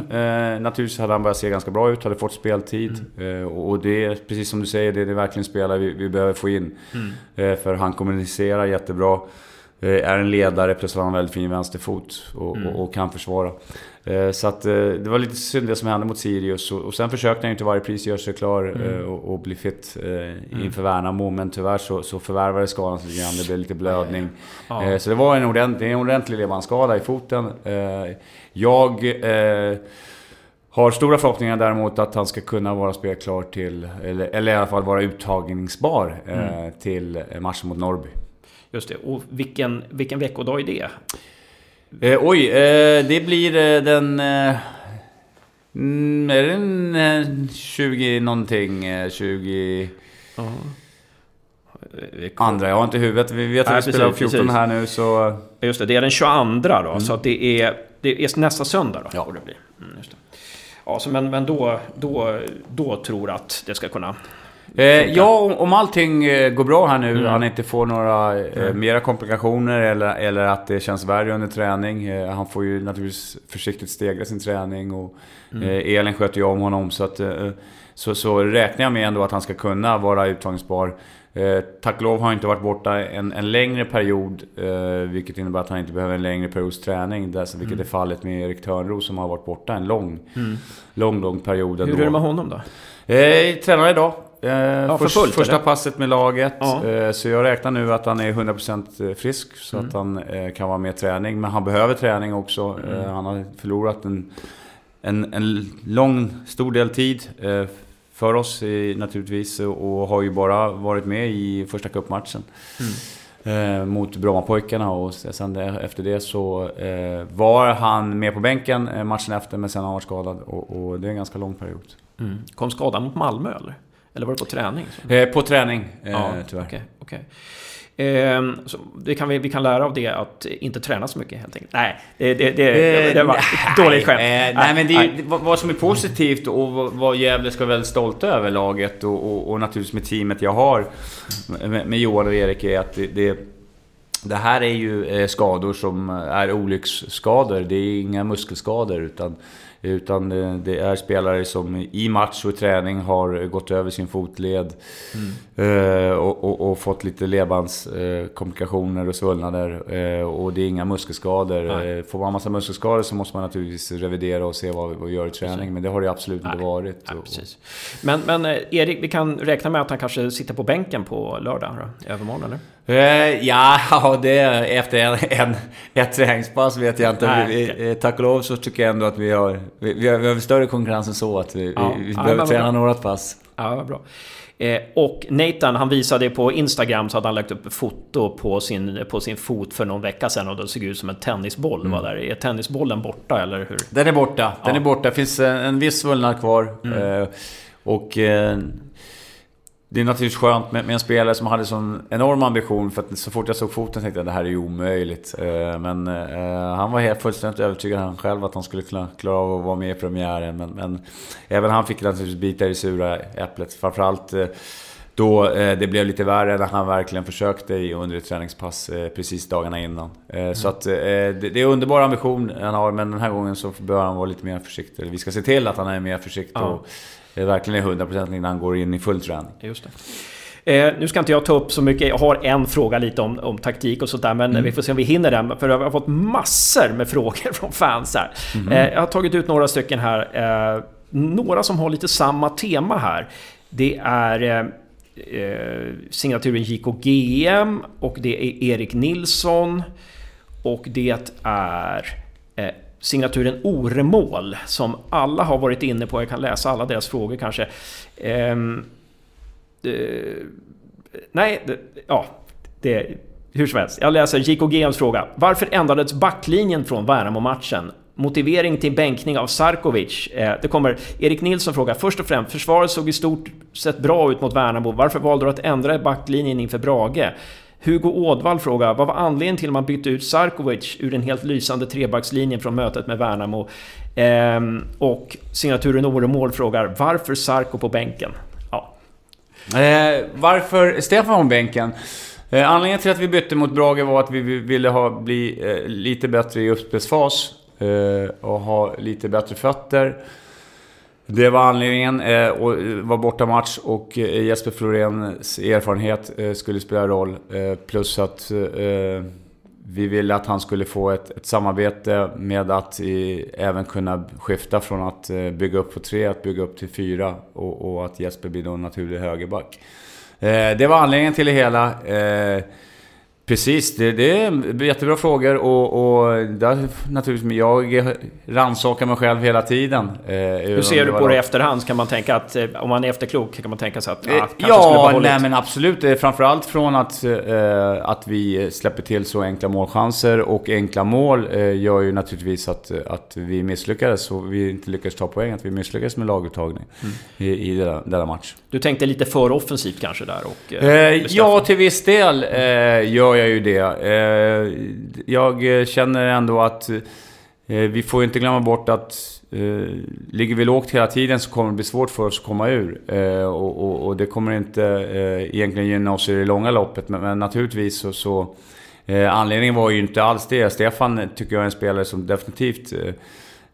[SPEAKER 6] naturligtvis hade han börjat se ganska bra ut, hade fått speltid. Mm. Och det är, precis som du säger, det är verkligen spelare vi, vi behöver få in. Mm. för han kommunicerar jättebra. är en ledare, plus har han väldigt fin vänsterfot och, mm. och, och kan försvara. Eh, så att eh, det var lite synd det som hände mot Sirius. Och sen försökte han ju till varje pris göra sig klar mm. Eh, och, och bli fit mm. inför Värnamo. Men tyvärr så, så förvärvade skadan sig lite grann. Det blev lite blödning. Ja. Så det var en ordentlig, en ordentlig ledbandsskada i foten. Jag har stora förhoppningar däremot att han ska kunna vara spelklar till, eller, eller i alla fall vara uttagningsbar mm. till matchen mot Norrby.
[SPEAKER 2] Just det. Och vilken, vilken veckodag är det?
[SPEAKER 6] Eh, oj, eh, det blir eh, den... Eh, mm, är det den 20 eh, någonting? 20... Uh -huh. Andra, jag har inte huvudet. Vi vet att vi spelar 14 precis. här nu så...
[SPEAKER 2] Just det, det är den 22 då. Mm. Så att det är, det är nästa söndag då.
[SPEAKER 6] Ja.
[SPEAKER 2] Det blir. Mm. Ja, så men, men då, då, då tror att det ska kunna
[SPEAKER 6] Eh, ja, om, allting eh, går bra här nu, mm. han inte får några eh, mm. mera komplikationer eller, eller att det känns värre under träning. Eh, han får ju naturligtvis försiktigt stegra sin träning och mm. Eh, Elin sköter ju om honom. Så, att, eh, så, så räknar jag med ändå att han ska kunna vara uttagningsbar. Eh, tack lov har han inte varit borta en, en längre period, eh, vilket innebär att han inte behöver en längre periods träning. Där, vilket mm. är fallet med Erik Törnros som har varit borta en lång, mm. lång, lång period.
[SPEAKER 2] Hur är det med honom då?
[SPEAKER 6] Eh, tränar idag. Eh, ja, för fullt, första eller? passet med laget. Ja. Eh, så jag räknar nu att han är 100% eh, frisk. Så mm. att han eh, kan vara med i träning. Men han behöver träning också. Mm. Eh, han har förlorat en, en, en lång, stor del tid. Eh, för oss naturligtvis. Och har ju bara varit med i första cupmatchen. Mm. mot Brommapojkarna och sen efter det så var han med på bänken matchen efter men sen har han varit skadad och, och det är en ganska lång period.
[SPEAKER 2] Mm. Kom skadan mot Malmö eller? Eller var det på träning?
[SPEAKER 6] Eh, på träning, eh, ja, tyvärr.
[SPEAKER 2] Okay, okay. Eh, så det kan vi, vi kan lära av det att inte träna så mycket helt enkelt. Nej, det, det, det, det var ett dåligt skämt.
[SPEAKER 6] Eh, nej, men det är, vad som är positivt och vad Gävle ska vara väldigt stolta över laget och, och, och, naturligtvis med teamet jag har med, med Johan och Erik är att det, det här är ju eh, skador som är olycksskador. Det är inga muskelskador utan utan det är spelare som i match och träning har gått över sin fotled mm. och, och, och, fått lite ledbandskomplikationer och svullnader. Och det är inga muskelskador. Nej. Får man massa muskelskador så måste man naturligtvis revidera och se vad vi gör i träning. Precis. Men det har det absolut Nej. inte varit.
[SPEAKER 2] Precis. Men, men Erik, vi kan räkna med att han kanske sitter på bänken på lördag, då, i övermorgon, eller?
[SPEAKER 6] Eh, ja, det efter en, en, ett träningspass vet jag inte. Nej, eh, tack och lov så tycker jag ändå att vi har, vi, vi har, vi har större konkurrens än så. Att vi, ja, vi, vi ja, behöver träna några pass.
[SPEAKER 2] Ja, bra. Eh, och Nathan, han visade på Instagram så hade han lagt upp foto på sin, på sin fot för någon vecka sedan och det såg ut som en tennisboll. Mm. Var där. Är tennisbollen borta eller hur?
[SPEAKER 6] Den är borta. Den ja. är borta. Det finns en, en viss svullnad kvar. Mm. Eh, och eh, det är naturligtvis skönt med, med, en spelare som hade sån enorm ambition. För att så fort jag såg foten tänkte jag att det här är ju omöjligt. Eh, men eh, han var helt fullständigt övertygad han själv att han skulle klara, klara av att vara med i premiären. Men, men även han fick naturligtvis bita i det sura äpplet. Framförallt då eh, det blev lite värre när han verkligen försökte under ett träningspass precis dagarna innan. Mm. Så att det, det, är en underbar ambition han har, men den här gången så bör han vara lite mer försiktig. Vi ska se till att han är mer försiktig ja. och verkligen är 100% innan han går in i full träning.
[SPEAKER 2] Just det. Eh, nu ska inte jag ta upp så mycket, jag har en fråga lite om, om taktik och sånt där, men mm. vi får se om vi hinner den. För jag har fått massor med frågor från fans här. Mm. Eh, jag har tagit ut några stycken här. Eh, några som har lite samma tema här. Det är eh, eh signaturen JKGM och det är Erik Nilsson. Och det är eh, signaturen Oremål som alla har varit inne på. Jag kan läsa alla deras frågor kanske. Ehm, Eh, nej, det, ja, det... Hur som helst, jag läser JKGMs fråga. Varför ändrades backlinjen från Värnamo-matchen? Motivering till bänkning av Sarkovic. Eh, det kommer Erik Nilsson fråga. Först och främst, försvaret såg i stort sett bra ut mot Värnamo. Varför valde du att ändra backlinjen inför Brage? Hugo Ådvall frågar, vad var anledningen till att man bytte ut Sarkovic ur den helt lysande trebackslinjen från mötet med Värnamo? Ehm, och signaturen Oremål frågar, varför Sarko på bänken?
[SPEAKER 6] Eh, varför Stefan på bänken? Eh, anledningen till att vi bytte mot Brage var att vi ville ha, bli eh, lite bättre i uppspelsfas eh, och ha lite bättre fötter. Det var anledningen. Eh, och eh, var bortamatch och eh, Jesper Floréns erfarenhet eh, skulle spela roll. Plus att vi ville att han skulle få ett, ett samarbete med att i, även kunna skifta från att bygga upp på tre, att bygga upp till fyra och, och att Jesper blir då en naturlig högerback. Eh, det var anledningen till det hela. Eh, Precis, det, det, är jättebra frågor och, och där, naturligtvis, jag rannsakar mig själv hela tiden.
[SPEAKER 2] Eh, Hur ser du på det i efterhand? Kan man tänka att, eh, om man är efterklok, kan man tänka sig att... Ah,
[SPEAKER 6] ja, nej men absolut. Framförallt från att, eh, att vi släpper till så enkla målchanser och enkla mål eh, gör ju naturligtvis att, att vi misslyckades och vi inte lyckades ta poäng. Att vi misslyckades med laguttagning mm. i, i denna, denna, match.
[SPEAKER 2] Du tänkte lite för offensivt kanske där? Och,
[SPEAKER 6] eh, ja, till viss del gör jag jag ju det. Eh, jag känner ändå att eh, vi får inte glömma bort att eh, ligger vi lågt hela tiden så kommer det bli svårt för oss att komma ur. Och, och, och det kommer inte egentligen gynna oss i det långa loppet. Men, men naturligtvis så... så anledningen var ju inte alls det. Stefan tycker jag är en spelare som definitivt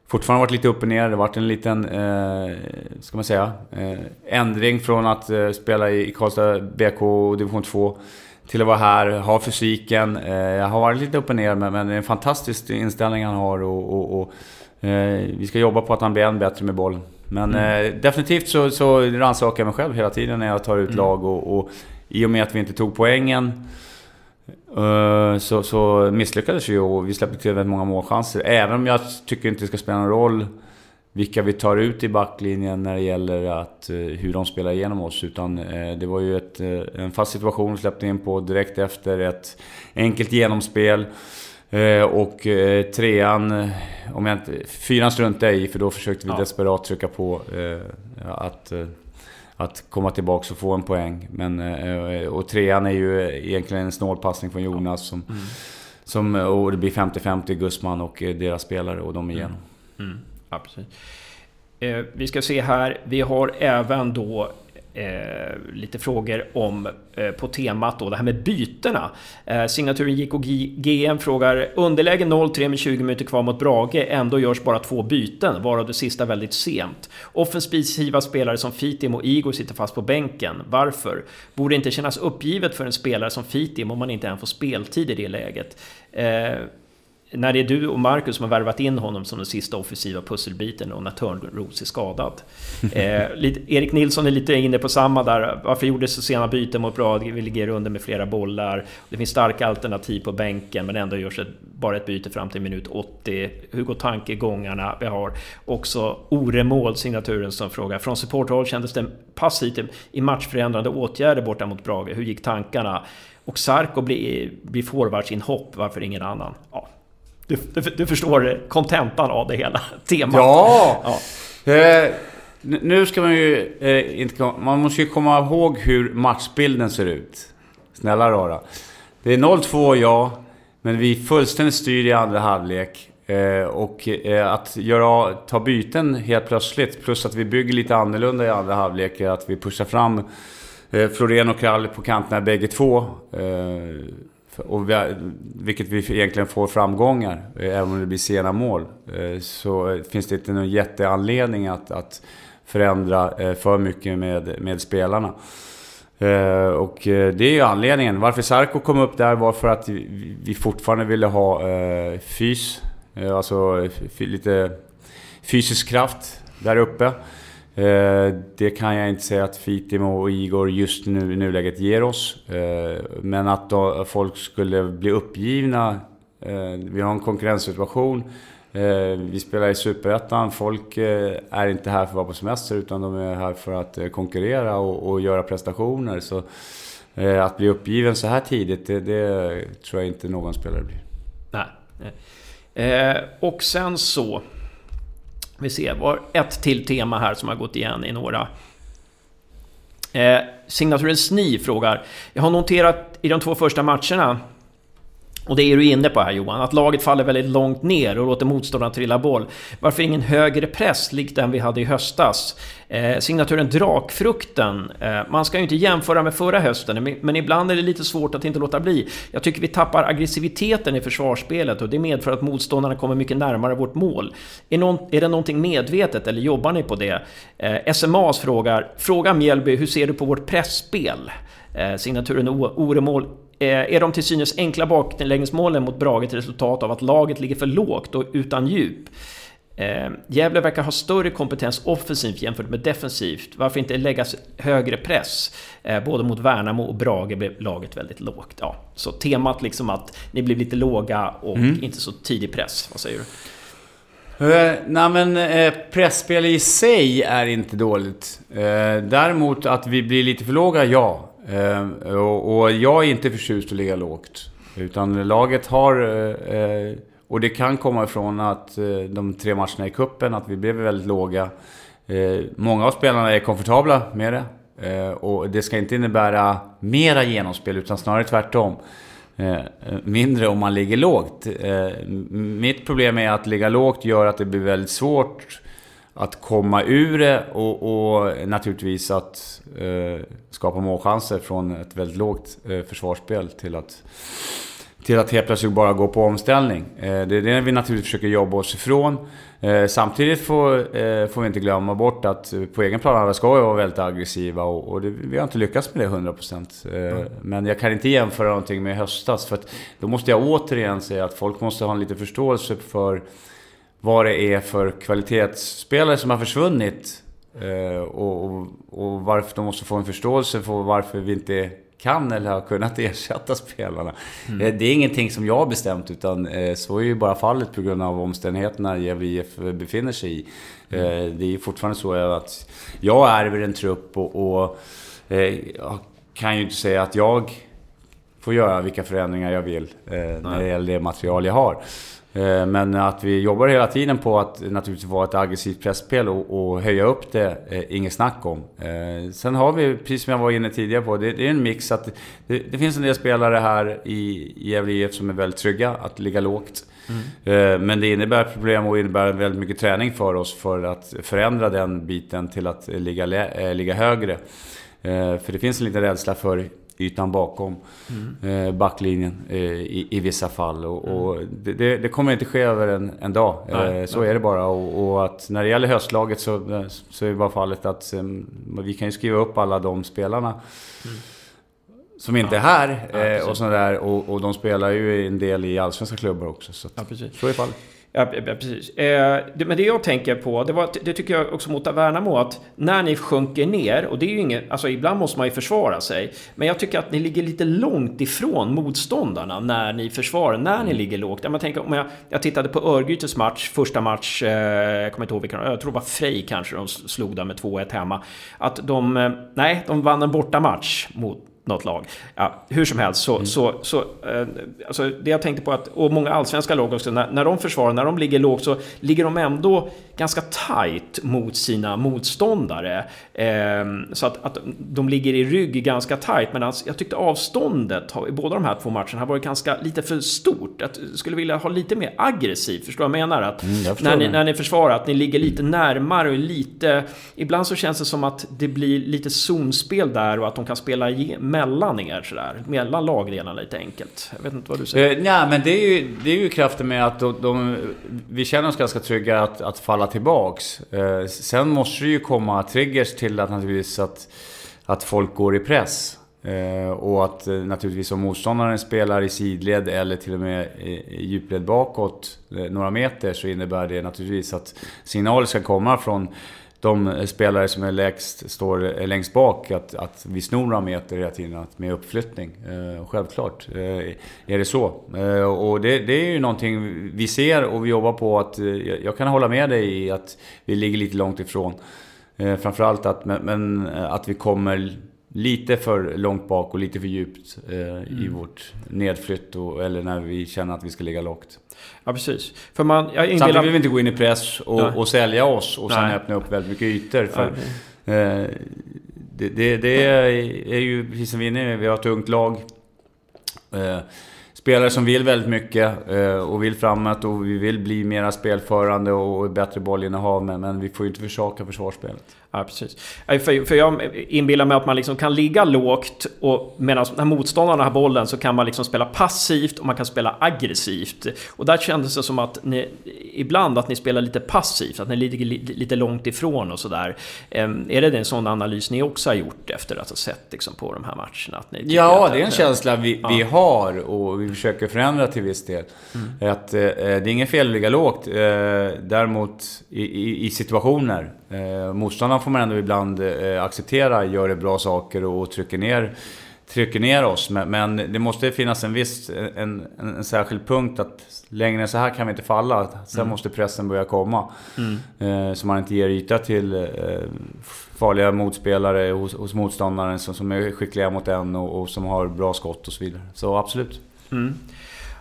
[SPEAKER 6] fortfarande varit lite upp och ner. Det har varit en liten, eh, ska man säga, eh, ändring från att eh, spela i Karlstad BK och division 2 till att vara här, ha fysiken. Eh, jag har varit lite upp och ner men, det är en fantastisk inställning han har och, och, och eh, vi ska jobba på att han blir än bättre med bollen. Men mm. eh, definitivt så, så rannsakar jag mig själv hela tiden när jag tar ut mm. lag och, och i och med att vi inte tog poängen så, så misslyckades vi och vi släppte till väldigt många målchanser. Även om jag tycker inte det ska spela någon roll vilka vi tar ut i backlinjen när det gäller att, eh, hur de spelar igenom oss. Utan eh, det var ju ett, eh, en fast situation vi släppte in på direkt efter ett enkelt genomspel. Och trean, om jag inte... Fyran struntade jag i för då försökte vi ja. desperat trycka på att, att komma tillbaka och få en poäng. Men, och trean är ju egentligen en snålpassning från Jonas som... Mm. som och det blir 50-50 Gusman och deras spelare och de igenom. Mm. Mm.
[SPEAKER 2] Ja, precis. Eh, vi ska se här, vi har även då eh, lite frågor om eh, på temat då det här med bytena. Eh, signaturen JKGM frågar underläge 0-3 med 20 minuter kvar mot Brage, ändå görs bara två byten, varav det sista väldigt sent. Offensiva spelare som Fitim och Igor sitter fast på bänken. Varför? Borde inte kännas uppgivet för en spelare som Fitim om man inte än får speltid i det läget? Eh, när det är du och Marcus som har värvat in honom som den sista offensiva pusselbiten och när Törnros är skadad. eh, Erik Nilsson är lite inne på samma där. Varför gjordes så sena byten mot Brage? Vi ligger under med flera bollar. Det finns starka alternativ på bänken men ändå görs ett, bara ett byte fram till minut 80. Hur går tankegångarna? Vi har också Oremål, signaturen, som frågar. Från supporthåll kändes det passivt i matchförändrande åtgärder borta mot Brage. Hur gick tankarna? Och Sarko blir, blir forwardsinhopp, varför ingen annan? Ja, du, du, du förstår kontentan av det hela, temat.
[SPEAKER 6] Ja! ja. Eh, nu ska man ju eh, inte... Man måste ju komma ihåg hur matchbilden ser ut. Snälla rara. Det är 0-2, ja. Men vi fullständigt styr i andra halvlek. Eh, och eh, att göra, ta byten helt plötsligt, plus att vi bygger lite annorlunda i andra halvlek, att vi pushar fram Eh, Florén och Krall på kanterna bägge två. Och vi, vilket vi egentligen får framgångar, eh, även om det blir sena mål. Eh, så eh, finns det inte någon jätteanledning att, att förändra för mycket med, med spelarna. Eh, och det är ju anledningen. Varför Sarko kom upp där var för att vi fortfarande ville ha fys. Alltså lite fysisk kraft där uppe. Eh, det kan jag inte säga att Fitimo och Igor just nu i nuläget ger oss. Eh, men att då folk skulle bli uppgivna. Eh, vi har en konkurrenssituation. Vi spelar i Superettan. Folk är inte här för att vara på semester utan de är här för att konkurrera och, och göra prestationer. Så att bli uppgiven så här tidigt, det, det tror jag inte någon spelare blir.
[SPEAKER 2] Nej. och sen så vi ser, var ett till tema här som har gått igen i några. Eh, signaturen Sni frågar, jag har noterat i de två första matcherna och det är du inne på här Johan, att laget faller väldigt långt ner och låter motståndarna trilla boll. Varför ingen högre press likt den vi hade i höstas? Eh, signaturen Drakfrukten. Eh, man ska ju inte jämföra med förra hösten, men ibland är det lite svårt att inte låta bli. Jag tycker vi tappar aggressiviteten i försvarsspelet och det medför att motståndarna kommer mycket närmare vårt mål. Är, någon, är det någonting medvetet eller jobbar ni på det? Eh, SMAs frågar, fråga Mjällby, hur ser du på vårt pressspel? Eh, signaturen Oremål är de till synes enkla baklängesmålen mot Brage ett resultat av att laget ligger för lågt och utan djup? Eh, Gävle verkar ha större kompetens offensivt jämfört med defensivt. Varför inte lägga högre press? Eh, både mot Värnamo och Brage blev laget väldigt lågt. Ja, så temat liksom att ni blev lite låga och mm. inte så tidig press. Vad säger du?
[SPEAKER 6] Uh, nej men uh, pressspel i sig är inte dåligt. Uh, däremot att vi blir lite för låga, ja. Eh, och, och, jag är inte förtjust att ligga lågt. Utan laget har... Eh, och det kan komma ifrån att eh, de tre matcherna i kuppen att vi blev väldigt låga. Eh, många av spelarna är komfortabla med det. Eh, och det ska inte innebära mera genomspel utan snarare tvärtom. Mindre om man ligger lågt. mitt problem är att ligga lågt gör att det blir väldigt svårt att komma ur det och, och naturligtvis att eh, skapa målchanser från ett väldigt lågt eh, försvarsspel till att, till att helt plötsligt bara gå på omställning. Eh, det är det vi naturligtvis försöker jobba oss ifrån. Eh, samtidigt får, eh, får vi inte glömma bort att på egen plan ska vi vara väldigt aggressiva och, och det, vi har inte lyckats med det 100%. Mm. Men jag kan inte jämföra någonting med höstas för att då måste jag återigen säga att folk måste ha en lite förståelse för vad det är för kvalitetsspelare som har försvunnit. Eh, och, och, och, varför de måste få en förståelse för varför vi inte kan eller har kunnat ersätta spelarna. Mm. Eh, det är ingenting som jag har bestämt utan eh, så är ju bara fallet på grund av omständigheterna Gävle IF befinner sig i. Mm. Det är fortfarande så att jag ärver en trupp och, och jag kan ju inte säga att jag får göra vilka förändringar jag vill när det gäller det material jag har. Eh, men att vi jobbar hela tiden på att naturligtvis vara ett aggressivt pressspel och, och höja upp det, eh, inget snack om. Eh, sen har vi, precis som jag var inne tidigare på, det, det är en mix att det, det, finns en del spelare här i Gävle IF som är väldigt trygga att ligga lågt. Mm. Men det innebär problem och innebär väldigt mycket träning för oss för att förändra den biten till att ligga, ligga högre. För det finns en liten rädsla för ytan bakom mm. eh, backlinjen eh, i, i, vissa fall. Och, mm. och det, det, kommer inte ske över en, en dag. Nej, eh, så nej. är det bara. Och, och, att när det gäller höstlaget så, så är det bara fallet att um, vi kan ju skriva upp alla de spelarna mm. som inte ja. är här. Ja, och, sådär, och, och de spelar ju en del i allsvenska klubbar också. Så, ja, så är fallet.
[SPEAKER 2] Ja, precis. Eh, men det jag tänker på, det, var, det tycker jag också mot Värnamo, att när ni sjunker ner, och det är ju inget, alltså ibland måste man ju försvara sig, men jag tycker att ni ligger lite långt ifrån motståndarna när ni försvarar, när ni ligger lågt. Jag, tänker, om jag, jag tittade på Örgrytes match, första match, eh, jag kommer inte ihåg vilken, jag tror det var Frej kanske de slog där med 2-1 hemma. Att de, eh, nej, de vann en bortamatch mot något lag. Ja, hur som helst, så, mm. så, så eh, alltså det jag tänkte på att, och många allsvenska lag också, när, när de försvarar, när de ligger lågt så ligger de ändå ganska tight mot sina motståndare. Eh, så att, att de ligger i rygg ganska tight, alltså, jag tyckte avståndet i båda de här två matcherna har varit ganska lite för stort. Jag skulle vilja ha lite mer aggressivt, förstår jag menar? Att mm, jag när, ni, när ni försvarar, att ni ligger lite närmare och lite... Ibland så känns det som att det blir lite zonspel där och att de kan spela mellan er sådär. Mellan lagdelarna lite enkelt. Jag vet inte vad du säger?
[SPEAKER 6] Eh, nej, men det är ju, det är ju kraften med att de, de, vi känner oss ganska trygga att, att falla tillbaks. Eh, sen måste det ju komma triggers till att naturligtvis att, att folk går i press. Eh, och att eh, naturligtvis om motståndaren spelar i sidled eller till och med i djupled bakåt eh, några meter så innebär det naturligtvis att signaler ska komma från de spelare som är lägst, står längst bak, att, att vi snor några meter hela tiden med uppflyttning. Eh, självklart eh, är det så. Eh, och det, det, är ju någonting vi ser och vi jobbar på att... jag kan hålla med dig i att vi ligger lite långt ifrån. framförallt att, men, men att vi kommer lite för långt bak och lite för djupt eh, mm. i vårt nedflytt och, eller när vi känner att vi ska ligga lågt.
[SPEAKER 2] Ja, precis. För man, jag inbillar...
[SPEAKER 6] Samtidigt vill vi inte gå in i press och, och sälja oss och sen Nej. öppna upp väldigt mycket ytor. För, eh, det, det, det, är ju precis som vi är inne vi har ett ungt lag. Eh, spelare som vill väldigt mycket eh, och vill framåt och vi vill bli mera spelförande och bättre bollinnehav. Men, men vi får ju inte försaka försvarsspelet.
[SPEAKER 2] Ja, precis. För, för jag inbillar mig att man liksom kan ligga lågt och medan när motståndarna har bollen så kan man liksom spela passivt och man kan spela aggressivt. Och där kändes det som att ni ibland att ni spelar lite passivt, att ni ligger lite långt ifrån och sådär. Är det en sån analys ni också har gjort efter att ha sett liksom på de här matcherna? Att ni
[SPEAKER 6] ja, det är en känsla vi, ja. vi har och vi försöker förändra till viss del. Mm. Att eh, det är inget fel att ligga lågt. Eh, däremot i, i, i situationer. Eh, motståndaren får man ändå ibland eh, acceptera, gör det bra saker och trycker ner, trycker ner oss. Men, men det måste finnas en viss, en, en, en, särskild punkt att längre än så här kan vi inte falla. Sen mm. måste pressen börja komma. Mm. Eh, så man inte ger yta till eh, farliga motspelare hos, hos motståndaren som, som är skickliga mot en och, och, som har bra skott och så vidare. Så absolut.
[SPEAKER 2] Mm.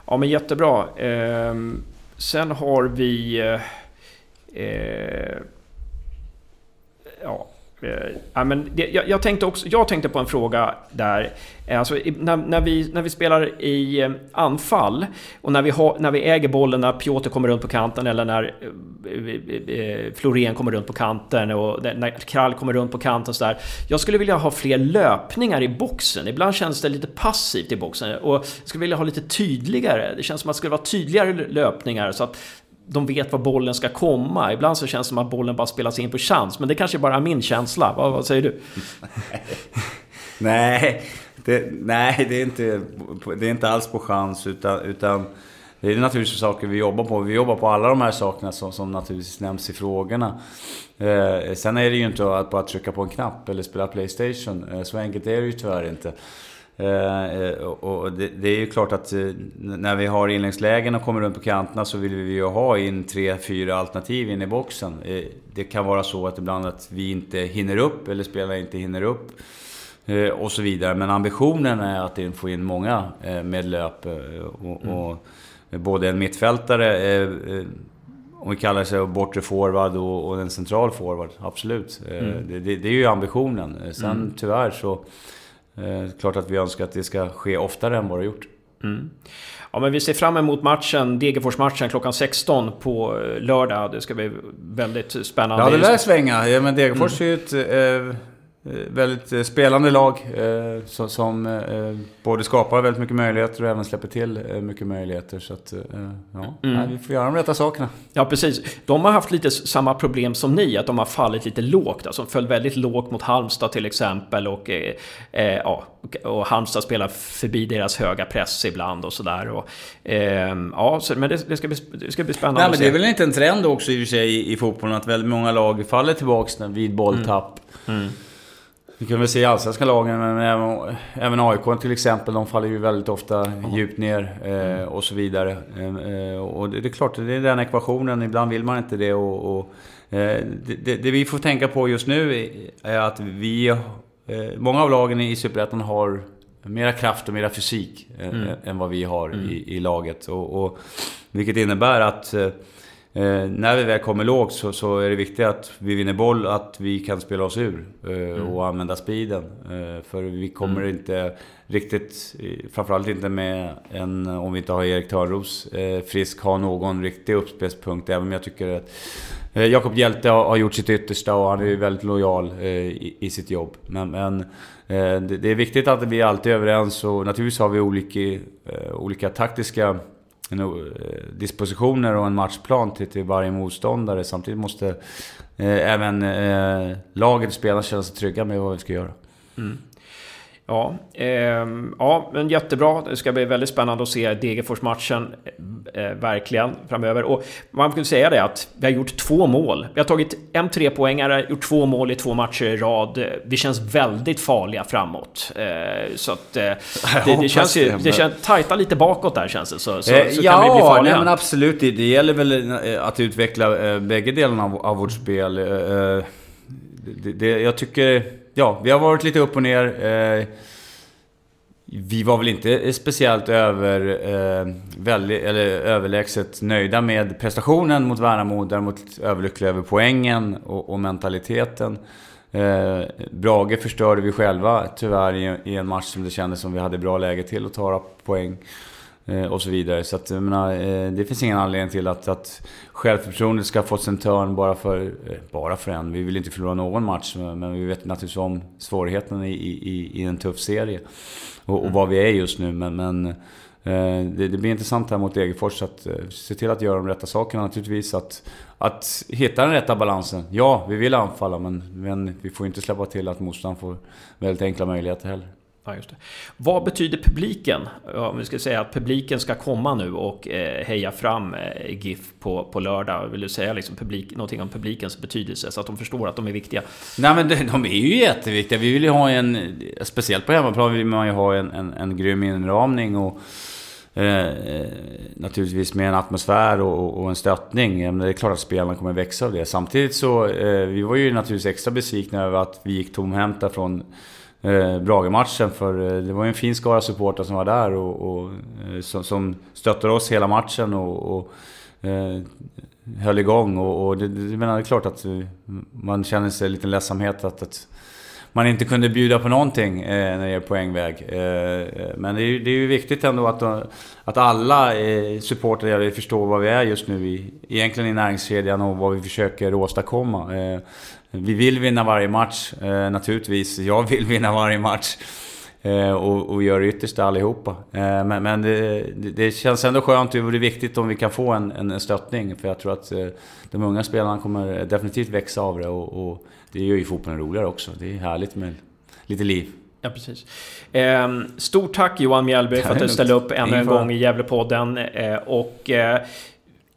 [SPEAKER 2] Ja men jättebra. Ehm, sen har vi... Ja, eh, Ja, men det, jag, jag, tänkte också, jag tänkte på en fråga där. Eh, alltså, när, när, vi, när vi spelar i eh, anfall och när vi, ha, när vi äger bollen när Piotr kommer runt på kanten eller när eh, Florén kommer runt på kanten och när Krall kommer runt på kanten så där. Jag skulle vilja ha fler löpningar i boxen. Ibland känns det lite passivt i boxen och jag skulle vilja ha lite tydligare. Det känns som att det skulle vara tydligare löpningar så att de vet var bollen ska komma. Ibland så känns det som att bollen bara spelas in på chans. Men det kanske bara är min känsla. Vad, vad säger du?
[SPEAKER 6] nej, det, nej det, är inte, det är inte alls på chans. Utan, utan det är naturligtvis saker vi jobbar på. Vi jobbar på alla de här sakerna som, som naturligtvis nämns i frågorna. Eh, sen är det ju inte att bara trycka på en knapp eller spela Playstation. Eh, så enkelt är det ju tyvärr inte. Eh, och det, är ju klart att eh, när vi har inläggslägen och kommer runt på kanterna så vill vi ju ha in tre, fyra alternativ in i boxen. Eh, det kan vara så att ibland att vi inte hinner upp eller spelare inte hinner upp. Och så vidare. Men ambitionen är att få in många med löp. Och, mm. och både en mittfältare, om vi kallar det bortre forward och, en central forward. Absolut. Mm. Det, det, det, är ju ambitionen. Sen mm. tyvärr så Eh, klart att vi önskar att det ska ske oftare än vad det har gjort. Mm.
[SPEAKER 2] Ja, men vi ser fram emot matchen, Degerfors-matchen klockan 16 på eh, lördag. Det ska bli väldigt spännande.
[SPEAKER 6] Ja, det lär svänga. Ja, men Degerfors mm. är ju ett... Eh, Eh, väldigt eh, spelande lag eh, som både skapar väldigt mycket möjligheter och även släpper till mycket möjligheter. Så att, ja, mm. vi får göra de rätta sakerna.
[SPEAKER 2] Ja, precis. De har haft lite samma problem som ni, att de har fallit lite lågt. Alltså, de föll väldigt lågt mot Halmstad till exempel. Och, eh, ja, och Halmstad spelar förbi deras höga press ibland och sådär. Eh, ja, så, men det, det, ska bli, det ska bli spännande
[SPEAKER 6] Nej, men Det är väl inte en trend också i och för sig i, i fotbollen att väldigt många lag faller tillbaka vid bolltapp. Mm. Mm. Vi kan väl se i allsvenska lagen, men även, även AIK till exempel. De faller ju väldigt ofta djupt ner eh, och så vidare. Eh, och det, det, är klart, det är den ekvationen. Ibland vill man inte det. Och, och eh, det, det, vi får tänka på just nu är att vi... Eh, många av lagen i Superettan har mera kraft och mera fysik mm. än vad vi har mm. i, i, laget. Och, och, vilket innebär att eh, när vi väl kommer lågt så, så, är det viktigt att vi vinner boll, att vi kan spela oss ur eh, mm. och använda speeden. Eh, för vi kommer mm. inte riktigt, framförallt inte med en, om vi inte har Erik Törnros eh, frisk, ha någon riktig uppspelspunkt. Även om jag tycker att eh, Jakob Hjälte har, har, gjort sitt yttersta och han är väldigt lojal eh, i, i, sitt jobb. Men, men det, det, är viktigt att vi alltid är överens och naturligtvis har vi olika, olika taktiska en, eh, dispositioner och en matchplan till, till varje motståndare. Samtidigt måste eh, även eh, laget och spelarna känna sig trygga med vad vi ska göra. Mm.
[SPEAKER 2] Ja, eh, ja, men jättebra. Det ska bli väldigt spännande att se Degerfors-matchen eh, eh, verkligen framöver. Och man kan säga det att vi har gjort två mål. Vi har tagit en trepoängare, gjort två mål i två matcher i rad. Vi känns väldigt farliga framåt. Eh, så att eh, det, det, känns ju... Det känns tajta lite bakåt där känns det. Så, så,
[SPEAKER 6] så ja, kan vi bli farliga. Ja, men absolut. Det, det gäller väl eh, att utveckla bägge delarna av, av vårt spel. Det, det, jag tycker ja, vi har varit lite upp och ner. Eh, vi var väl inte speciellt över, eh, väldigt, eller överlägset nöjda med prestationen mot Värnamo. Däremot överlyckliga över poängen och, och mentaliteten. Eh, Brage förstörde vi själva tyvärr i, i, en match som det kändes som vi hade bra läge till att ta poäng. Eh, och så vidare. Så att, jag menar, eh, det finns ingen anledning till att, att självförtroendet ska få en törn bara för, eh, bara för en. Vi vill inte förlora någon match, men vi vet naturligtvis om svårigheten i, i, i en tuff serie. Och, och vad vi är just nu. Men, men eh, det, det, blir intressant här mot Degerfors att eh, se till att göra de rätta sakerna naturligtvis. Att, att hitta den rätta balansen. Ja, vi vill anfalla men, men vi får inte släppa till att motståndaren får väldigt enkla möjligheter heller.
[SPEAKER 2] Ja, just det. Vad betyder publiken? Om vi ska säga att publiken ska komma nu och eh, heja fram eh, GIF på, på lördag. Vill du säga liksom publik, någonting om publikens betydelse så att de förstår att de är viktiga?
[SPEAKER 6] Nej men de, de är ju jätteviktiga. Vi vill ju ha en, speciellt på hemmaplan vill man ju ha en, en, en grym inramning och eh, naturligtvis med en atmosfär och, och en stöttning. Men det är klart att spelarna kommer växa av det. Samtidigt så, eh, vi var ju naturligtvis extra besvikna över att vi gick tomhänta från eh, Brage-matchen. För eh, det var ju en fin skara supportrar som var där och, och eh, som, som stöttade oss hela matchen och, och eh, höll igång. Och, och det, det, menar, det är klart att eh, man känner sig lite ledsamhet att, att man inte kunde bjuda på någonting eh, när det är poängväg. Eh, men det är, det är ju viktigt ändå att, att alla eh, supportrar förstår vad vi är just nu i, egentligen i näringskedjan och vad vi försöker åstadkomma. Eh, vi vill vinna varje match, eh, naturligtvis. Jag vill vinna varje match. Eh, och, och gör det yttersta allihopa. Eh, men men det, det, känns ändå skönt och det är viktigt om vi kan få en, en stöttning. För jag tror att de unga spelarna kommer definitivt växa av det. Och, och det gör ju fotbollen roligare också. Det är härligt med lite liv.
[SPEAKER 2] Ja, precis. Eh, stort tack Johan Mjällby för att du ställde upp ännu en gång i Gävlepodden. Eh, och eh,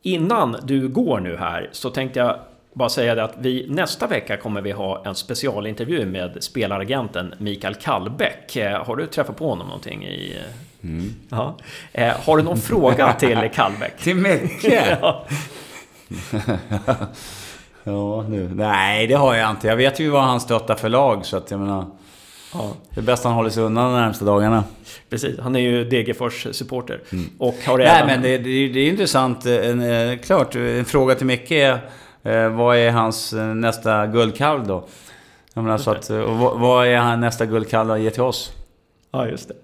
[SPEAKER 2] innan du går nu här så tänkte jag bara säga det att vi nästa vecka kommer vi ha en specialintervju med spelaragenten Mikael Kallbäck. Eh, har du träffat på honom någonting i... Mm. Ja. Eh, har du någon fråga till Kallbäck?
[SPEAKER 6] till Mecke? ja. ja, nu. Nej, det har jag inte. Jag vet ju vad han stöttar för lag, så att jag menar... Ja. Det är bäst han håller sig undan de närmsta dagarna.
[SPEAKER 2] Precis, han är ju Degerfors supporter.
[SPEAKER 6] Mm. Och har Nej, men det, det, det är intressant. En, eh, klart, en fråga till Micke är Eh, vad är hans eh, nästa guldkalv då? Jag menar, så att, och vad, vad är han nästa guldkalv att ge till oss?
[SPEAKER 2] Ja, just det.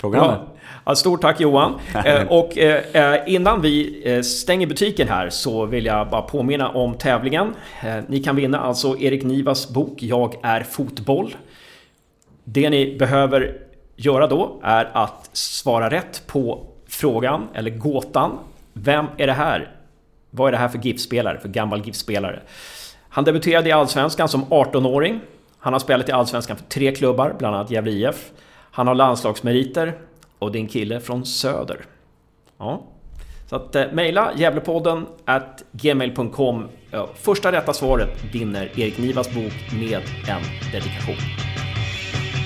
[SPEAKER 2] Programmet. Ja, stort tack Johan! Eh, och eh, innan vi eh, stänger butiken här så vill jag bara påminna om tävlingen. Ni kan vinna alltså Erik Nivas bok Jag är fotboll. Det ni behöver göra då är att svara rätt på frågan eller gåtan. Vem är det här? Vad är det här för GIF-spelare, för gammal GIF-spelare? Han debuterade i Allsvenskan som 18-åring. Han har spelat i Allsvenskan för tre klubbar, bland annat Gävle IF. Han har landslagsmeriter och det är en kille från Söder. Ja. Så att eh, mejla Gävlepodden at gmail.com. Första rätta svaret vinner Erik Nivas bok med en dedikation.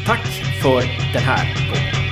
[SPEAKER 2] Tack för den här gången.